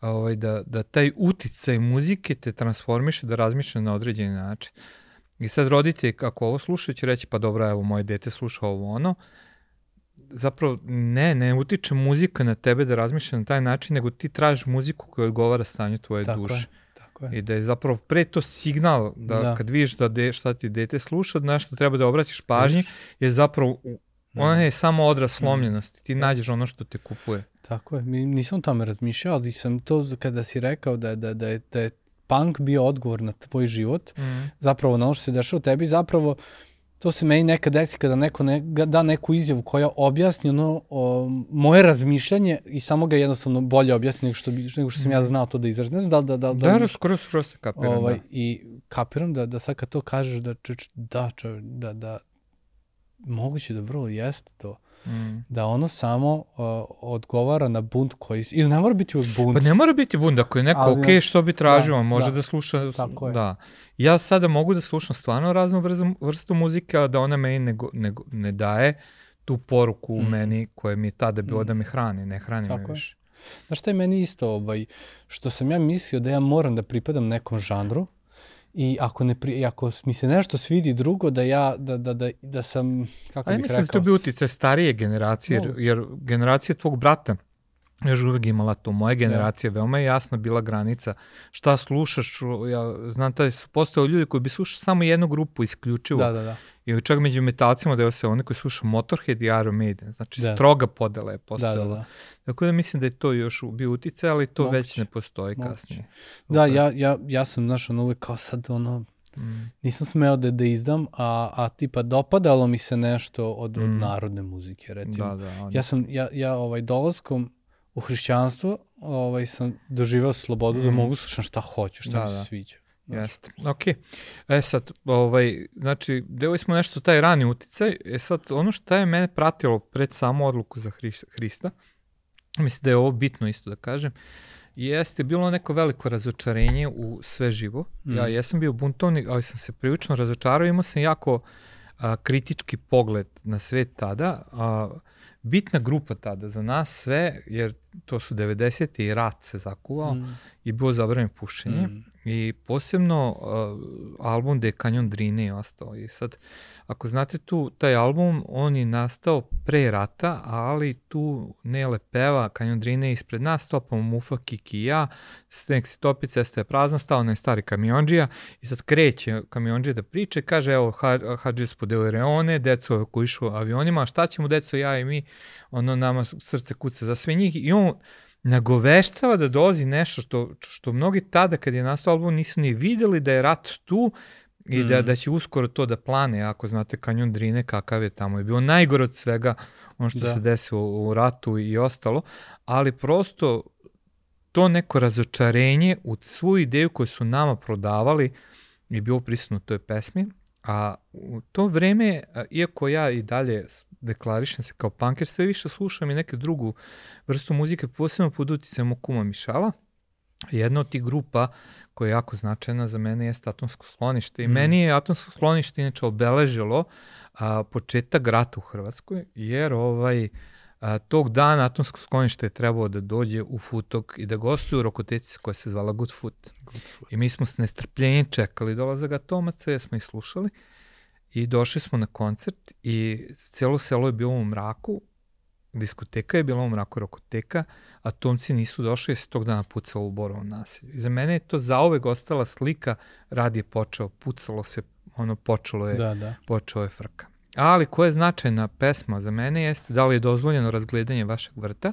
ovaj, da, da taj uticaj muzike te transformiše da razmišlja na određeni način. I sad roditelji, kako ovo slušaju, će reći, pa dobro, evo, moje dete sluša ovo ono. Zapravo, ne, ne utiče muzika na tebe da razmišlja na taj način, nego ti tražiš muziku koja odgovara stanju tvoje tako duše. Je. Tako je. I da je zapravo pre to signal da, da. kad vidiš da de, šta ti dete sluša, da nešto treba da obratiš pažnji, je zapravo da. ona je samo odraz slomljenosti. Ti nađeš ono što te kupuje. Tako je. Nisam tome razmišljao, ali sam to kada si rekao da, da, da, je, da je punk bio odgovor na tvoj život, mm. zapravo na ono što se dešava u tebi, zapravo to se meni nekad desi kada neko ne, da neku izjavu koja objasni ono, o, moje razmišljanje i samo ga jednostavno bolje objasni nego što, nego što sam ja mm. znao to da izrazim. Ne znam da li da... Da, da, da skoro skoro ste kapiram, ovaj, da. I kapiram da, da sad kad to kažeš da, čeč, da, čeč, da, da, moguće da vrlo jeste to Mm. Da ono samo uh, odgovara na bunt koji... Ili ne mora biti uvijek bunt. Pa ne mora biti bunt, ako je neko, Ali, ok, što bi tražio, da, može da, da sluša... Tako je. Da. Ja sada mogu da slušam stvarno raznu vrstu, vrstu muzike, a da ona meni ne, ne, ne daje tu poruku mm. u meni koja mi je tada bilo mm. da me hrani, ne hrani Tako me više. Znaš šta je meni isto, ovaj, što sam ja mislio da ja moram da pripadam nekom žanru, I ako, ne pri, ako mi se nešto svidi drugo, da ja, da, da, da, da sam, kako A ja bih mislim da rekao... to bi utice starije generacije, jer, jer generacija tvog brata, još uvek imala to. Moja da. generacija, ja. veoma je jasna bila granica šta slušaš. Ja znam da su postali ljudi koji bi slušali samo jednu grupu isključivo. Da, da, da. I čak među metalcima da se oni koji slušaju Motorhead i Iron Maiden. Znači da. stroga podela je postala. Da, da, da. Tako da mislim da je to još bio utice, ali to Moguće. već ne postoji Moguće. kasnije. Da, ja, ja, ja sam, znaš, ono uvek kao sad ono, mm. nisam smeo da, da izdam, a, a tipa dopadalo mi se nešto od, mm. od narodne muzike, recimo. Da, da, on... Ja sam, ja, ja ovaj, dolaskom u hrišćanstvo ovaj, sam doživao slobodu mm. da mogu slušati šta hoću, šta da, mi se da. sviđa. Jeste, ok. E sad, ovaj, znači, deo smo nešto taj rani uticaj, e sad, ono što je mene pratilo pred samu odluku za Hrista, mislim da je ovo bitno isto da kažem, jeste bilo neko veliko razočarenje u sve živo. Mm. Ja jesam bio buntovnik, ali sam se prilično razočarao, imao sam jako a, kritički pogled na svet tada, a, bitna grupa tada za nas sve, jer to su 90. i rat se zakuvao mm. i bilo zabranjeno pušenje. Mm. I posebno uh, album gde je Kanjon Drine je ostao. I sad, ako znate tu, taj album, on je nastao pre rata, ali tu Nele peva Kanjon Drine ispred nas, topamo Mufa, Kiki i ja, nek se topi, cesta je prazna, stao na stari kamionđija i sad kreće kamionđija da priče, kaže, evo, hađe spodeo reone, deco koji išu avionima, šta ćemo deco, ja i mi, ono, nama srce kuca za sve njih i on nagoveštava da dolazi nešto što, što mnogi tada kad je nastao album nisu ni videli da je rat tu i da, mm. da će uskoro to da plane, ako znate kanjon Drine kakav je tamo, je bio najgore od svega ono što da. se desilo u ratu i ostalo, ali prosto to neko razočarenje u svu ideju koju su nama prodavali je bilo prisutno u toj pesmi, a u to vreme, iako ja i dalje deklarišem se kao punker, sve više slušam i neke drugu vrstu muzike, posebno pod uticajem Kuma Mišala. Jedna od tih grupa koja je jako značajna za mene je Atomsko sklonište. I mm. meni je Atomsko sklonište inače obeležilo a, početak rata u Hrvatskoj, jer ovaj, a, tog dana Atomsko sklonište je trebalo da dođe u Futok i da gostuje u Rokoteci koja se zvala Good Foot. Good Foot. I mi smo s nestrpljenjem čekali dolazak Atomaca, jer smo ih slušali. I došli smo na koncert i celo selo je bilo u mraku, diskoteka je bila u mraku rokoteka, a Tomci nisu došli jer se tog dana pucalo u Borovom nasilju. I za mene je to zaovek ostala slika, rad je počeo, pucalo se, ono počelo je, da, da. počeo je frka. Ali koja je značajna pesma za mene jeste da li je dozvoljeno razgledanje vašeg vrta,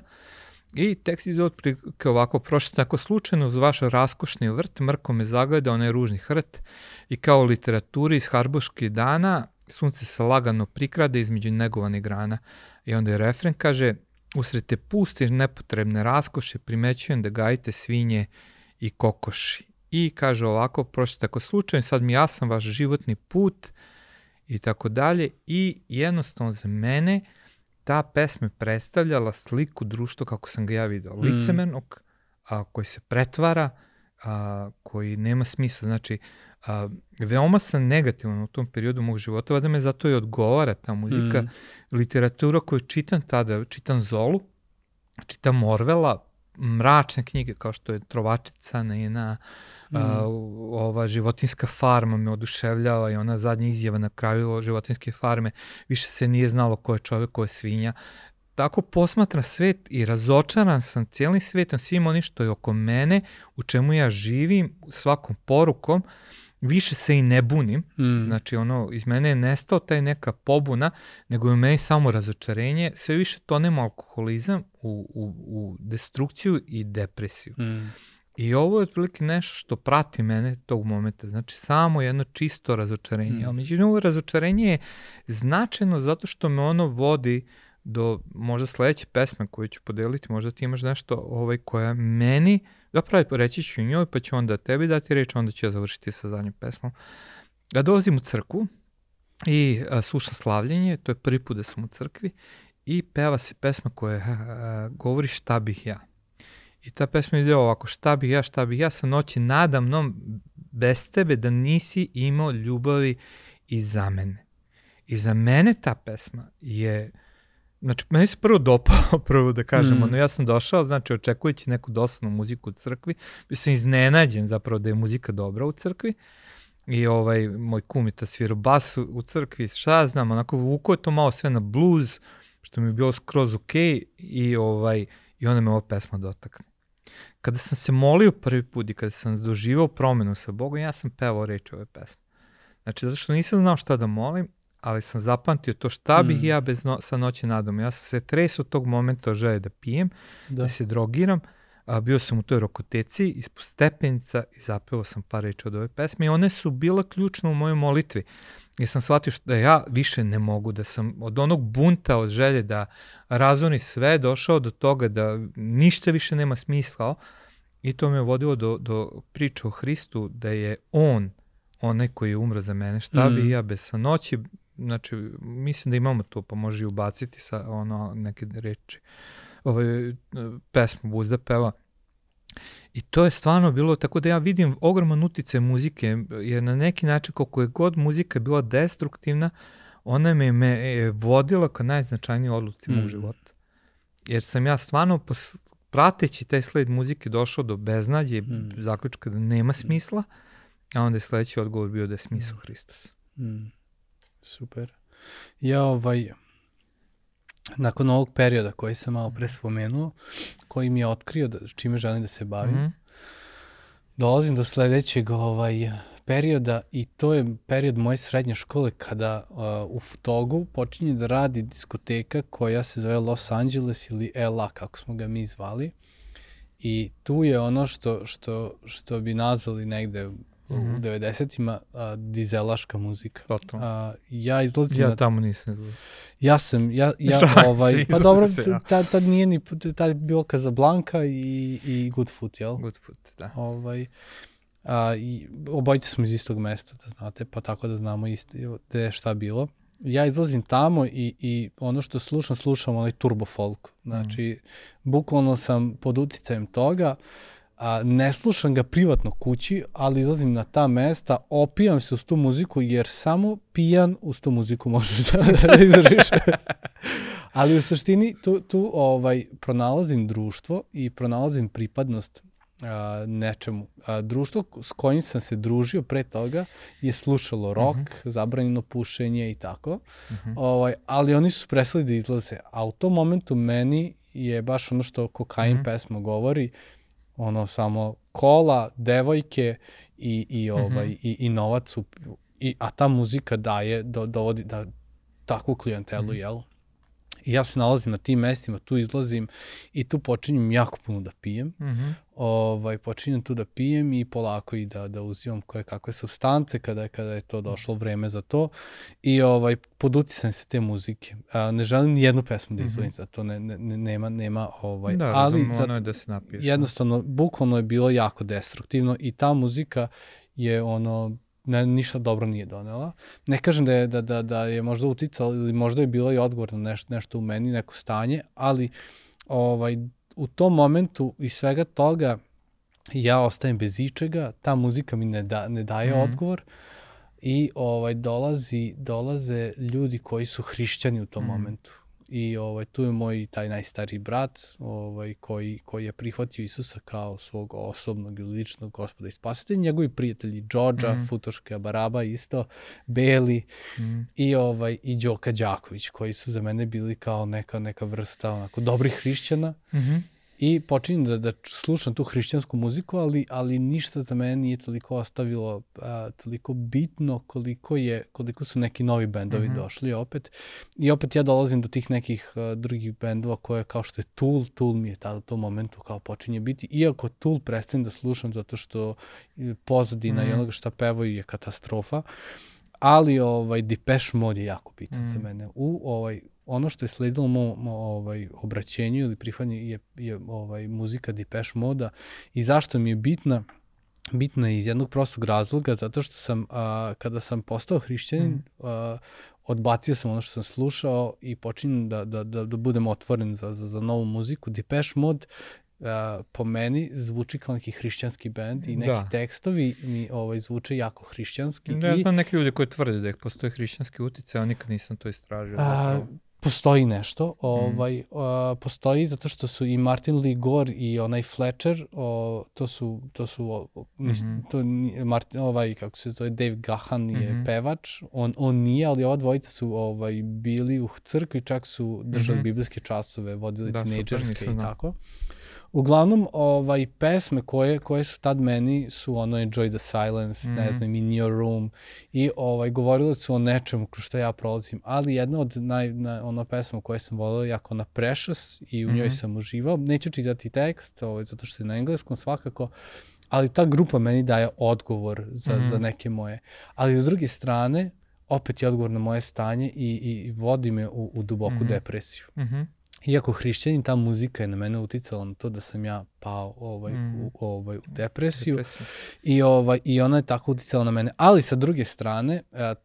I tekst ide otprilike ovako, prošli tako slučajno uz vaš raskošni vrt, mrko me zagleda onaj ružni hrt i kao literaturi iz harboških dana, sunce se lagano prikrade između negovanih grana. I onda je refren kaže, usred te puste nepotrebne raskoše primećujem da gajite svinje i kokoši. I kaže ovako, prošli tako slučajno, sad mi jasan vaš životni put i tako dalje. I jednostavno za mene, ta pesma predstavljala sliku društva kako sam ga ja video. Mm. Licemernog, a, koji se pretvara, a, koji nema smisla. Znači, a, veoma sam negativan u tom periodu mog života, vada me zato i odgovara ta muzika. Mm. Literatura koju čitam tada, čitam Zolu, čitam Orvela, mračne knjige kao što je Trovačica, Nena, Mm. Uh, ova životinska farma me oduševljava i ona zadnja izjava na kraju životinske farme, više se nije znalo ko je čovek, ko je svinja. Tako posmatram svet i razočaran sam cijelim svetom, svim onim što je oko mene, u čemu ja živim, svakom porukom, više se i ne bunim, mm. znači ono, iz mene je nestao taj neka pobuna, nego je u meni samo razočarenje, sve više tonemo alkoholizam u, u, u destrukciju i depresiju. Mm. I ovo je otprilike nešto što prati mene tog momenta, znači samo jedno čisto razočarenje. Mm. Međutim, ovo razočarenje je značajno zato što me ono vodi do možda sledeće pesme koju ću podeliti, možda ti imaš nešto ovaj, koja meni, zapravo reći ću njoj, pa ću onda tebi dati reč, onda ću ja završiti sa zadnjom pesmom. Ja dolazim u crkvu i a, slušam slavljenje, to je prvi put da sam u crkvi, i peva se pesma koja a, govori šta bih ja. I ta pesma ide ovako, šta bih ja, šta bih ja sa noći nadamnom bez tebe da nisi imao ljubavi i za mene. I za mene ta pesma je, znači, meni se prvo dopao, *laughs* prvo da kažem, mm. ono, ja sam došao, znači, očekujući neku dosadnu muziku u crkvi, bi sam iznenađen zapravo da je muzika dobra u crkvi, i ovaj, moj kum je ta svirao bas u crkvi, šta znam, onako vuko je to malo sve na blues, što mi je bilo skroz okej, okay, i ovaj, i onda me ova pesma dotakne. Kada sam se molio prvi put i kada sam doživao promenu sa Bogom, ja sam pevao reči ove pesme. Znači, zato što nisam znao šta da molim, ali sam zapamtio to šta bih mm. ja bez no, sa noći nadom. Ja sam se tresao tog momenta o želje da pijem, da. da se drogiram, a, bio sam u toj rokoteci ispod stepenica i zapevao sam par reči od ove pesme i one su bila ključne u mojoj molitvi. Jer sam shvatio što da ja više ne mogu, da sam od onog bunta, od želje da razoni sve, došao do toga da ništa više nema smisla i to me vodilo do, do priče o Hristu, da je On onaj koji je umro za mene, šta mm. bi ja bez sanoći, znači mislim da imamo to, pa može i ubaciti sa ono neke reči ovaj, pesmu Buzda peva. I to je stvarno bilo tako da ja vidim ogroman utice muzike, jer na neki način kako je god muzika bila destruktivna, ona me, me je vodila ka najznačajnijoj odluci mm. mog života. Jer sam ja stvarno pos, prateći taj sled muzike došao do beznađe, mm. zaključka da nema smisla, a onda je sledeći odgovor bio da je smisao mm. Hristos. Mm. Super. Ja ovaj, nakon ovog perioda koji sam malo pre spomenuo, koji mi je otkrio da, čime želim da se bavim, mm -hmm. dolazim do sledećeg ovaj, perioda i to je period moje srednje škole kada uh, u Futogu počinje da radi diskoteka koja se zove Los Angeles ili LA, kako smo ga mi zvali. I tu je ono što, što, što bi nazvali negde mm -hmm. u 90-ima dizelaška muzika. Totalno. A, ja izlazim... Ja na... tamo nisam izlazio. Ja sam, ja, *laughs* ja ovaj, *laughs* pa dobro, tad, tad nije ni, tad je bilo Casablanca i, i Good Foot, jel? Good Foot, da. Ovaj, a, i obojice smo iz istog mesta, da znate, pa tako da znamo isto gde je šta bilo. Ja izlazim tamo i, i ono što slušam, slušam onaj turbo folk. Znači, mm. bukvalno sam pod uticajem toga. Uh, a, ne slušam ga privatno kući, ali izlazim na ta mesta, opijam se uz tu muziku, jer samo pijan uz tu muziku možeš da, *laughs* da izdržiš. *laughs* ali u suštini tu, tu ovaj, pronalazim društvo i pronalazim pripadnost a, nečemu. A, društvo s kojim sam se družio pre toga je slušalo rock, uh mhm. -huh. zabranjeno pušenje i tako, uh mhm. -huh. ovaj, ali oni su presali da izlaze. A u tom momentu meni je baš ono što kokain. -huh. pesma govori, ono samo kola, devojke i, i, ovaj, mm -hmm. i, i novac, u, i, a ta muzika daje, do, dovodi da, takvu klijentelu, mm -hmm. jel? I ja se nalazim na tim mestima, tu izlazim i tu počinjem jako puno da pijem. Mm -hmm. ovaj, počinjem tu da pijem i polako i da, da uzimam koje kakve substance kada kada je to došlo vreme za to. I ovaj, pod uticajem se te muzike. A, ne želim ni jednu pesmu da izvojim mm -hmm. za to, ne, ne, nema, nema ovaj, da, ali ono je da se napiješ. Jednostavno, bukvalno je bilo jako destruktivno i ta muzika je ono ne, ništa dobro nije donela. Ne kažem da je, da, da, da je možda uticala ili možda je bilo i odgovor na nešto, nešto u meni, neko stanje, ali ovaj, u tom momentu i svega toga ja ostajem bez ičega, ta muzika mi ne, da, ne daje mm odgovor i ovaj dolazi dolaze ljudi koji su hrišćani u tom mm momentu i ovaj, tu je moj taj najstariji brat ovaj, koji, koji je prihvatio Isusa kao svog osobnog ili ličnog gospoda i spasitelja. Njegovi prijatelji Đorđa, mm. Futoška Baraba isto, Beli mm. i, ovaj, i Đoka Đaković koji su za mene bili kao neka, neka vrsta onako dobrih hrišćana. Mm -hmm i počinjem da, da slušam tu hrišćansku muziku, ali, ali ništa za mene nije toliko ostavilo a, toliko bitno koliko je koliko su neki novi bendovi mm -hmm. došli opet. I opet ja dolazim do tih nekih a, drugih bendova koje kao što je Tool, Tool mi je tada u tom momentu kao počinje biti, iako Tool prestajem da slušam zato što pozadina mm -hmm. i onoga šta pevaju je katastrofa, ali ovaj Depeche Mode je jako bitan mm -hmm. za mene. U ovaj ono što je sledilo mo, mo ovaj, obraćenju ili prihvatnje je, je ovaj, muzika Depeche Moda i zašto mi je bitna bitna iz jednog prostog razloga, zato što sam, a, kada sam postao hrišćanin, mm. a, odbacio sam ono što sam slušao i počinjem da, da, da, da budem otvoren za, za, za novu muziku. Depeche Mode uh, po meni zvuči kao neki hrišćanski bend i neki da. tekstovi mi ovaj, zvuče jako hrišćanski. Da, ja znam neke ljude koji tvrde da postoje hrišćanski utice, a nikad nisam to istražio. A, postoji nešto, mhm. ovaj, mm. uh, postoji zato što su i Martin Lee Gore i onaj Fletcher, o, to su, to su, o, mm -hmm. to, Martin, ovaj, kako se zove, Dave Gahan je mm -hmm. pevač, on, on nije, ali ova dvojica su ovaj, bili u crkvi, čak su držali mm -hmm. biblijske časove, vodili da, tinejdžerske i tako. Uglavnom, ovaj, pesme koje, koje su tad meni su ono Enjoy the Silence, mm -hmm. ne mhm. znam, In Your Room i ovaj, govorili su o nečemu kroz što ja prolazim, ali jedna od naj, na, ona pesma koju sam volao jako na Precious i u njoj mm -hmm. sam uživao. Neću čitati tekst, ovaj, zato što je na engleskom svakako, ali ta grupa meni daje odgovor za, mm -hmm. za neke moje. Ali s druge strane, opet je odgovor na moje stanje i, i, i vodi me u, u duboku mm -hmm. depresiju. Mm -hmm iako hrišćanin, ta muzika je na mene uticala na to da sam ja pao ovaj, mm. u, ovaj, u depresiju. I, ovaj, i ona je tako uticala na mene. Ali sa druge strane, a,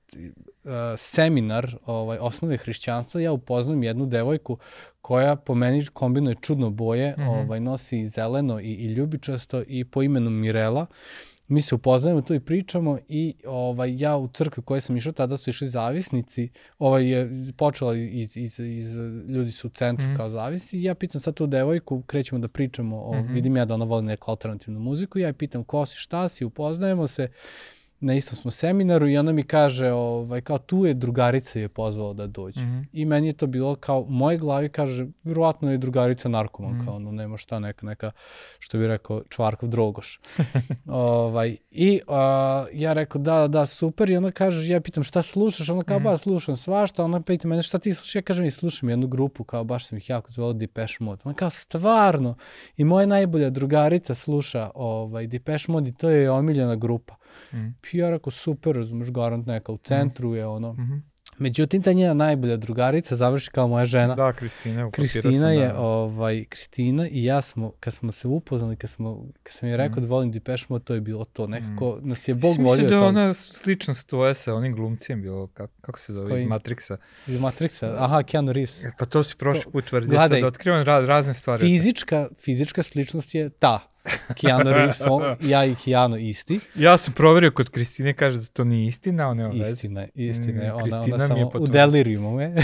a, seminar ovaj, osnove hrišćanstva, ja upoznam jednu devojku koja po meni kombinuje čudno boje, mm -hmm. ovaj, nosi zeleno i, i ljubičasto i po imenu Mirela. Uh, mi se upoznajemo tu i pričamo i ovaj, ja u crkvi koje sam išao, tada su išli zavisnici, ovaj je počela iz, iz, iz ljudi su u centru mm. kao zavisi i ja pitam sad tu devojku, krećemo da pričamo, o, mm -hmm. vidim ja da ona voli neku alternativnu muziku ja je pitam ko si, šta si, upoznajemo se na istom smo seminaru i ona mi kaže, ovaj, kao tu je drugarica je pozvala da dođe. Mm -hmm. I meni je to bilo kao, u mojoj glavi kaže, vjerovatno je drugarica narkoman, mm -hmm. kao ono, nema šta, neka, neka, što bi rekao, čvarkov drogoš. *laughs* ovaj, I uh, ja rekao, da, da, super, i ona kaže, ja pitam šta slušaš, ona kao, mm -hmm. ba, slušam svašta, ona pita mene šta ti slušaš, ja kažem, i slušam jednu grupu, kao, baš sam ih jako zvolio Depeche Mode. Ona kao, stvarno, i moja najbolja drugarica sluša ovaj, Depeche Mode i to je omiljena grupa. Mm. Ja rekao, super, razumeš, garant neka u centru mm. je ono. Mm -hmm. Međutim, ta njena najbolja drugarica završi kao moja žena. Da, Kristina. Kristina sam, je, da. ovaj, Kristina i ja smo, kad smo se upoznali, kad, smo, kad sam je rekao mm. da volim Depeche Mode, to je bilo to. Nekako mm. nas je Bog volio. Mislim da je ona sličnost tvoje sa onim glumcijem bilo, kako, kako se zove, Koji? iz Matrixa. Iz Matrixa, aha, Keanu Reeves. E, pa to si prošli put tvrdio, sad otkrivam raz, razne stvari. Fizička, fizička sličnost je ta. Keanu Reeves, ja i Keanu isti. Ja sam proverio kod Kristine, kaže da to nije istina, ona je Istina, istina, mm, ona, ona samo u delirijumu je.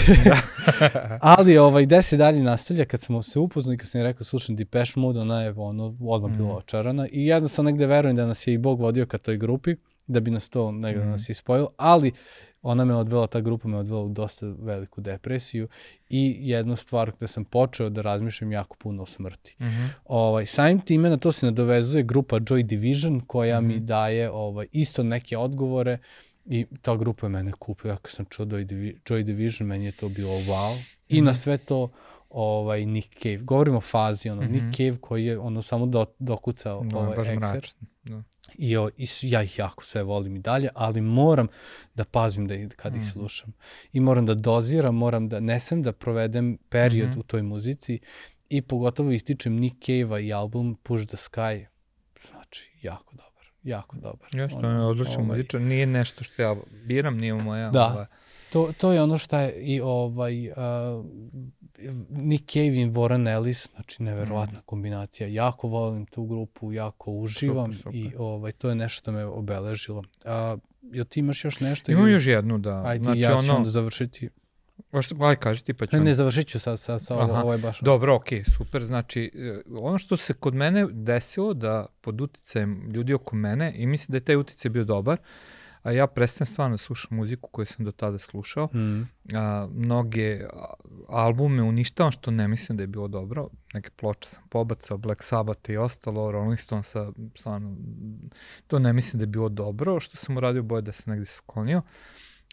*laughs* Ali ovaj, gde se dalje nastavlja, kad smo se upoznali, kad sam je rekao slušam Depeche Mode, ona je ono, odmah mm. bila očarana i sam negde verujem da nas je i Bog vodio ka toj grupi, da bi nas to negde mm. nas ispojilo, ali ona me odvela, ta grupa me odvela u dosta veliku depresiju i jednu stvar gde sam počeo da razmišljam jako puno o smrti. Mm -hmm. ovaj, samim time na to se nadovezuje grupa Joy Division koja mm -hmm. mi mhm. daje ovaj, isto neke odgovore i ta grupa je mene kupila. Kad sam čuo Joy Division, meni je to bilo wow. Mm -hmm. I na mhm. sve to ovaj Nick Cave. Govorimo o fazi, ono, mm -hmm. Nick Cave koji je ono samo do, dokucao no, ovaj baš Exer. Da. I, o, I ja ih jako sve volim i dalje, ali moram da pazim da kad ih mhm. slušam. I moram da doziram, moram da nesem da provedem period mm -hmm. u toj muzici i pogotovo ističem Nick Cave-a i album Push the Sky. Znači, jako dobar. Jako dobar. Jeste, on je odličan ovaj, muzičan. Nije nešto što ja biram, nije moja... Da. Ovaj, To, to je ono što je i ovaj, uh, Nick Cave i Warren Ellis, znači neverovatna mm. kombinacija. Jako volim tu grupu, jako uživam super, super. i ovaj, to je nešto što me obeležilo. A, jel ti imaš još nešto? Imam ili... još jednu, da. Ajde, znači, ja ću ono... onda završiti. Ošto, aj, kaži ti pa ću... Ne, ne, završit ću sa, sa, sa ovo, ovo je baš... Dobro, okej, okay, super. Znači, e, ono što se kod mene desilo da pod uticajem ljudi oko mene, i mislim da je taj uticaj bio dobar, uh, a ja prestajem stvarno da slušam muziku koju sam do tada slušao. Mm. A, mnoge albume uništavam što ne mislim da je bilo dobro. Neke ploče sam pobacao, Black Sabbath i ostalo, Rolling Stonesa, stvarno, to ne mislim da je bilo dobro. Što sam uradio boje da se negde sklonio.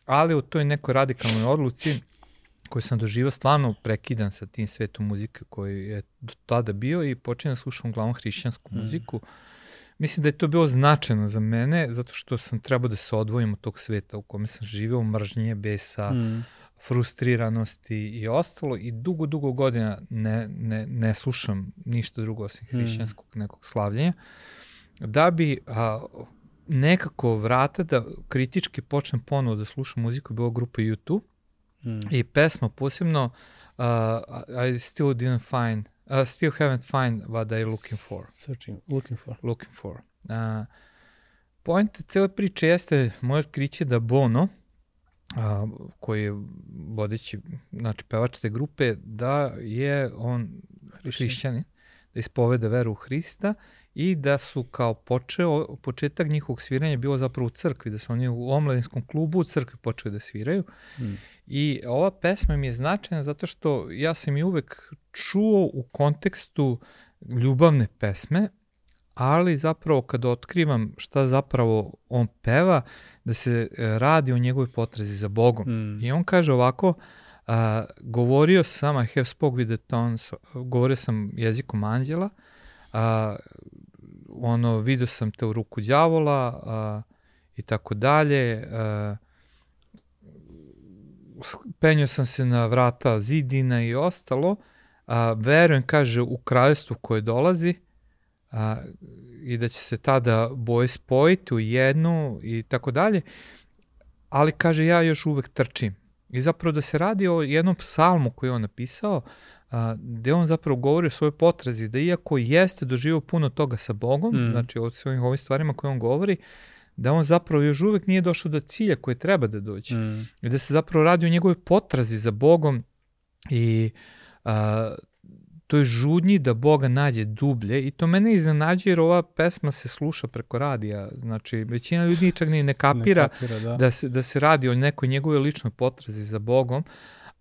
Ali u toj nekoj radikalnoj odluci koju sam doživao stvarno prekidan sa tim svetom muzike koji je do tada bio i počinjem da slušam uglavnom hrišćansku mm. Mislim da je to bilo značajno za mene, zato što sam trebao da se odvojim od tog sveta u kome sam živeo, mržnje, besa, mm. frustriranosti i ostalo i dugo, dugo godina ne, ne, ne slušam ništa drugo osim mm. hrišćanskog mm. nekog slavljenja, da bi a, nekako vrata da kritički počnem ponovo da slušam muziku je bila grupa YouTube mm. i pesma posebno uh, I still didn't find Uh, still haven't find what they're looking for. Searching, looking for. Looking for. Uh, point cele priče jeste moje otkriće da Bono, a, koji je vodeći, znači pevač te grupe, da je on hrišćanin, da ispoveda veru u Hrista i da su kao počeo, početak njihovog sviranja bilo zapravo u crkvi, da su oni u omladinskom klubu u crkvi počeli da sviraju. Hmm. I ova pesma mi je značajna zato što ja sam je uvek čuo u kontekstu ljubavne pesme, ali zapravo kada otkrivam šta zapravo on peva, da se e, radi o njegovoj potrazi za Bogom. Mm. I on kaže ovako, A, govorio sam, I have spoke with the tones, govorio sam jezikom anđela, a, ono, vidio sam te u ruku đavola a, i tako dalje, a, penio sam se na vrata zidina i ostalo, a, verujem, kaže, u kraljestvu koje dolazi a, i da će se tada boje spojiti u jednu i tako dalje, ali kaže, ja još uvek trčim. I zapravo da se radi o jednom psalmu koji je on napisao, a, gde on zapravo govori o svojoj potrazi, da iako jeste doživao puno toga sa Bogom, mm. znači o svojim ovim stvarima koje on govori, da on zapravo još uvek nije došao do cilja koje treba da dođe. Mm. I da se zapravo radi o njegovoj potrazi za Bogom i a, toj žudnji da Boga nađe dublje i to mene iznenađuje jer ova pesma se sluša preko radija. Znači, većina ljudi čak ni ne *laughs* kapira, ne kapira da. Da, se, da se radi o nekoj njegove ličnoj potrazi za Bogom,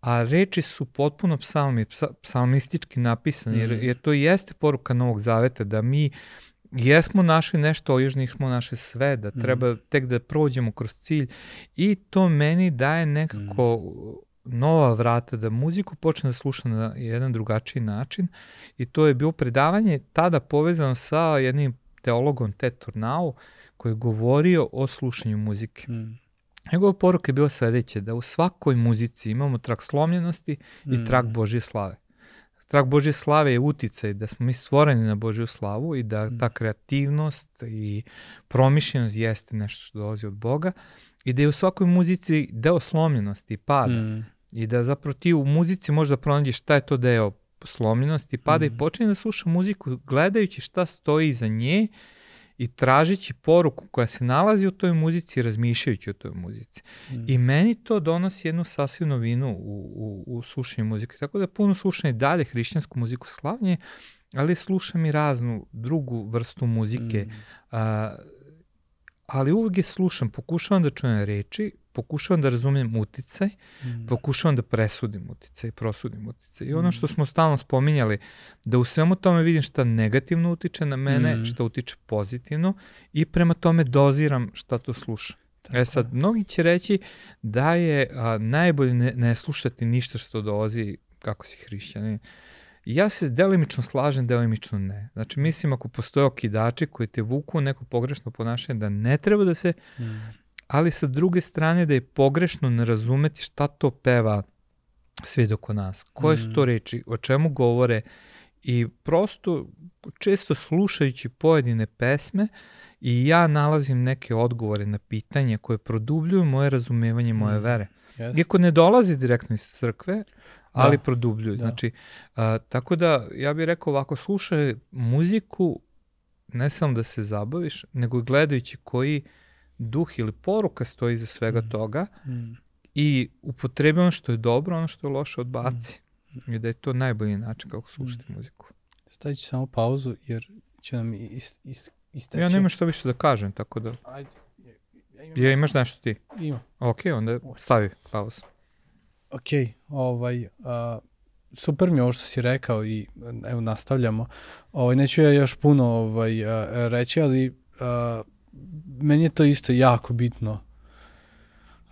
a reči su potpuno psalmi, psalmistički napisane, jer, mm. jer to jeste poruka Novog Zaveta, da mi jesmo našli nešto, još nismo naše sve, da mm. treba tek da prođemo kroz cilj i to meni daje nekako mm. Nova vrata, da muziku počne da sluša na jedan drugačiji način i to je bilo predavanje tada povezano sa jednim teologom Ted Tornau koji je govorio o slušanju muzike. Mm. Njegova poruka je bila sledeća, da u svakoj muzici imamo trak slomljenosti mm. i trak Božje slave. Trak Božje slave je uticaj da smo mi stvoreni na Božju slavu i da mm. ta kreativnost i promišljenost jeste nešto što dolazi od Boga i da je u svakoj muzici deo slomljenosti i pada. Mm. I da zapravo ti u muzici možda pronađeš šta je to deo slomljenosti, pada mm. i počne da sluša muziku gledajući šta stoji iza nje i tražići poruku koja se nalazi u toj muzici i razmišljajući o toj muzici. Mm. I meni to donosi jednu sasvim novinu u, u, u slušanju muzike. Tako da puno slušam i dalje hrišćansku muziku slavnje, ali slušam i raznu drugu vrstu muzike. Mm. A, ali uvijek je slušam, pokušavam da čujem reči, pokušavam da razumijem uticaj, mm. pokušavam da presudim uticaj, prosudim uticaj. I ono što mm. smo stalno spominjali, da u svemu tome vidim šta negativno utiče na mene, mm. šta utiče pozitivno i prema tome doziram šta to slušam. Tako. E sad, mnogi će reći da je a, najbolje ne, ne slušati ništa što dolazi kako si hrišćanin. Ja se delimično slažem, delimično ne. Znači, mislim ako postoje okidači koji te vuku neko pogrešno ponašanje da ne treba da se mm ali sa druge strane da je pogrešno ne razumeti šta to peva svi doko nas. Koje su to mm. reči, o čemu govore i prosto često slušajući pojedine pesme i ja nalazim neke odgovore na pitanje koje produbljuju moje razumevanje moje mm. vere. Yes. Iako ne dolazi direktno iz crkve, ali da. produbljuju. Da. Znači, a, tako da ja bih rekao ovako, slušaj muziku ne samo da se zabaviš, nego gledajući koji uh, duh ili poruka stoji za svega mm. toga mm. i upotrebi ono što je dobro, ono što je loše odbaci. Mm. I da je to najbolji način kako slušati mm. muziku. Stavit ću samo pauzu jer će nam ist, ist, isteći. Ja nemam što više da kažem, tako da... Ajde. Ja, imam ja imaš nešto ti? Ima. Ok, onda stavi pauzu. Ok, ovaj, uh, super mi je ovo što si rekao i evo nastavljamo. Ovaj, neću ja još puno ovaj, reći, ali uh, meni je to isto jako bitno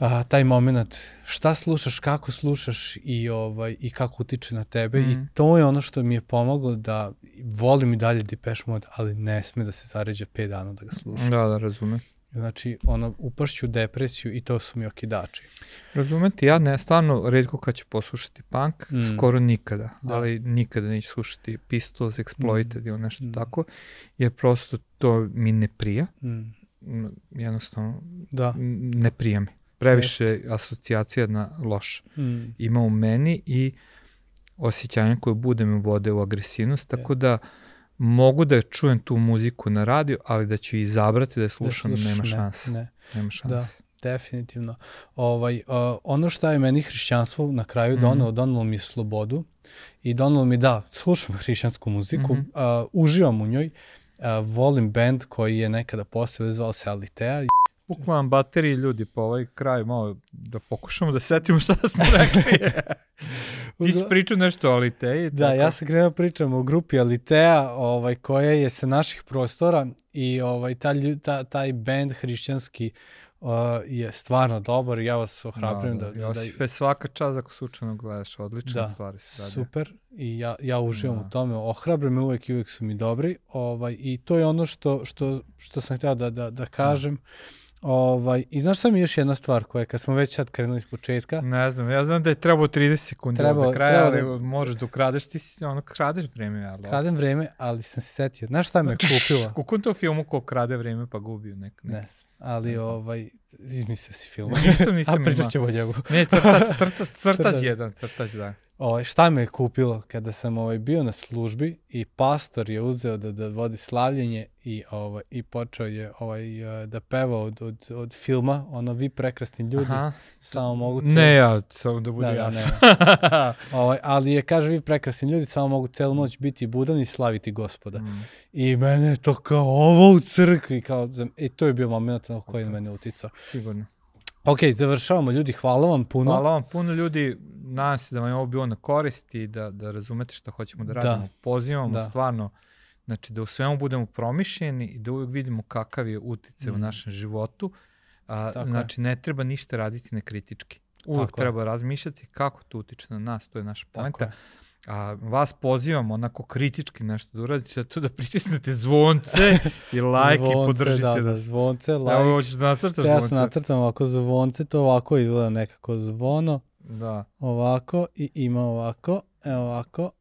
a, taj moment šta slušaš, kako slušaš i ovaj i kako utiče na tebe mm. i mhm. to je ono što mi je pomoglo da volim i dalje Depeche Mode, ali ne sme da se zaređa 5 dana da ga slušam. Da, da, razumem. Znači, ono, upašću depresiju i to su mi okidači. Razumete, ja ne, stvarno, redko kad ću poslušati punk, mm. skoro nikada, da. ali nikada neću slušati Pistols, Exploited mm. ili nešto mm. tako, jer prosto to mi ne prija. Mm jednostavno da. ne prija mi. Previše Jeste. asocijacija na loš. Mm. Ima u meni i osjećanje koje bude me vode u agresivnost, tako da mogu da čujem tu muziku na radio, ali da ću izabrati da je slušam, da slušaš, nema šanse. Ne, ne. Nema šanse. Da. Definitivno. Ovaj, uh, ono što je meni hrišćanstvo na kraju mm donalo, donalo mi slobodu i donalo mi da, slušam *laughs* hrišćansku muziku, mm -hmm. uh, uživam u njoj volim band koji je nekada posle zvao se Alitea. Bukvalan bateriji ljudi po ovaj kraj malo da pokušamo da setimo šta smo *laughs* rekli. Ti si pričao nešto o Aliteji. Da, tako? ja sam krenuo pričam o grupi Alitea ovaj, koja je sa naših prostora i ovaj, ta, ta, taj band hrišćanski uh, je stvarno dobar i ja vas ohrabrujem da... da, da, da Josife, svaka čast ako slučajno gledaš, odlične da, stvari se radi. Super i ja, ja uživam da. u tome, ohrabrujem me uvek i uvek su mi dobri ovaj, i to je ono što, što, što sam htio da, da, da kažem. Da Ovaj, I znaš šta mi je još jedna stvar koja kad smo već sad krenuli iz početka? Ne znam, ja znam da je trebao 30 sekundi trebao, do kraja, ali da... možeš da ukradeš, ti si, ono, kradeš vreme. Ali... Kradem vreme, ali sam se setio. Znaš šta me kupila? Kako to filmu ko krade vreme pa gubi nek, nek. Ne ali ne ovaj, izmislio si film. Nisam, nisam *laughs* A pričat ćemo o njegu. ne, crtač, *laughs* crtač, crtač jedan, crtač, da. Ovaj, šta me je kupilo kada sam ovaj, bio na službi i pastor je uzeo da, da vodi slavljenje i, ovaj, i počeo je ovaj, da peva od, od, od filma, ono vi prekrasni ljudi, Aha. samo mogu... Celu... Ne ja, samo da bude da, jasno. Da, *laughs* ovaj, ali je, kaže, vi prekrasni ljudi, samo mogu celu noć biti budan i slaviti gospoda. Mm. I mene je to kao ovo u crkvi, kao, i to je bio moment na koji na mene uticao. Sigurno. Ok, završavamo ljudi, hvala vam puno. Hvala vam puno ljudi, nadam se da vam je ovo bilo na korist i da, da razumete šta hoćemo da radimo. Da. Pozivamo da. stvarno, znači da u svemu budemo promišljeni i da uvijek vidimo kakav je utice mm. u našem životu. A, Tako znači, je. ne treba ništa raditi nekritički. Uvijek Tako treba je. razmišljati kako to utiče na nas, to je naša poenta. A vas pozivam onako kritički nešto da uradite, to da pritisnete zvonce *laughs* i like zvonce, i podržite da, da, zvonce, like. Evo, hoćeš da nacrtaš zvonce? Ja sam nacrtam ovako zvonce, to ovako izgleda nekako zvono. Da. Ovako i ima ovako, evo ovako,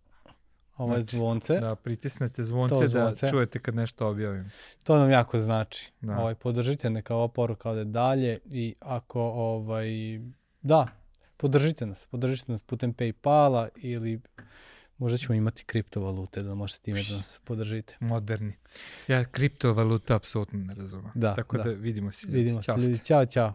ovo je znači, zvonce. Da, pritisnete zvonce, zvonce da čujete kad nešto objavim. To nam jako znači. Da. Ovaj, podržite neka ova poruka ode dalje i ako, ovaj, da, podržite nas, podržite nas putem Paypala ili možda ćemo imati kriptovalute da možete time da nas podržite. Moderni. Ja kriptovaluta apsolutno ne razumem. Da, Tako da, da vidimo se. Vidimo se. Ćao, ćao.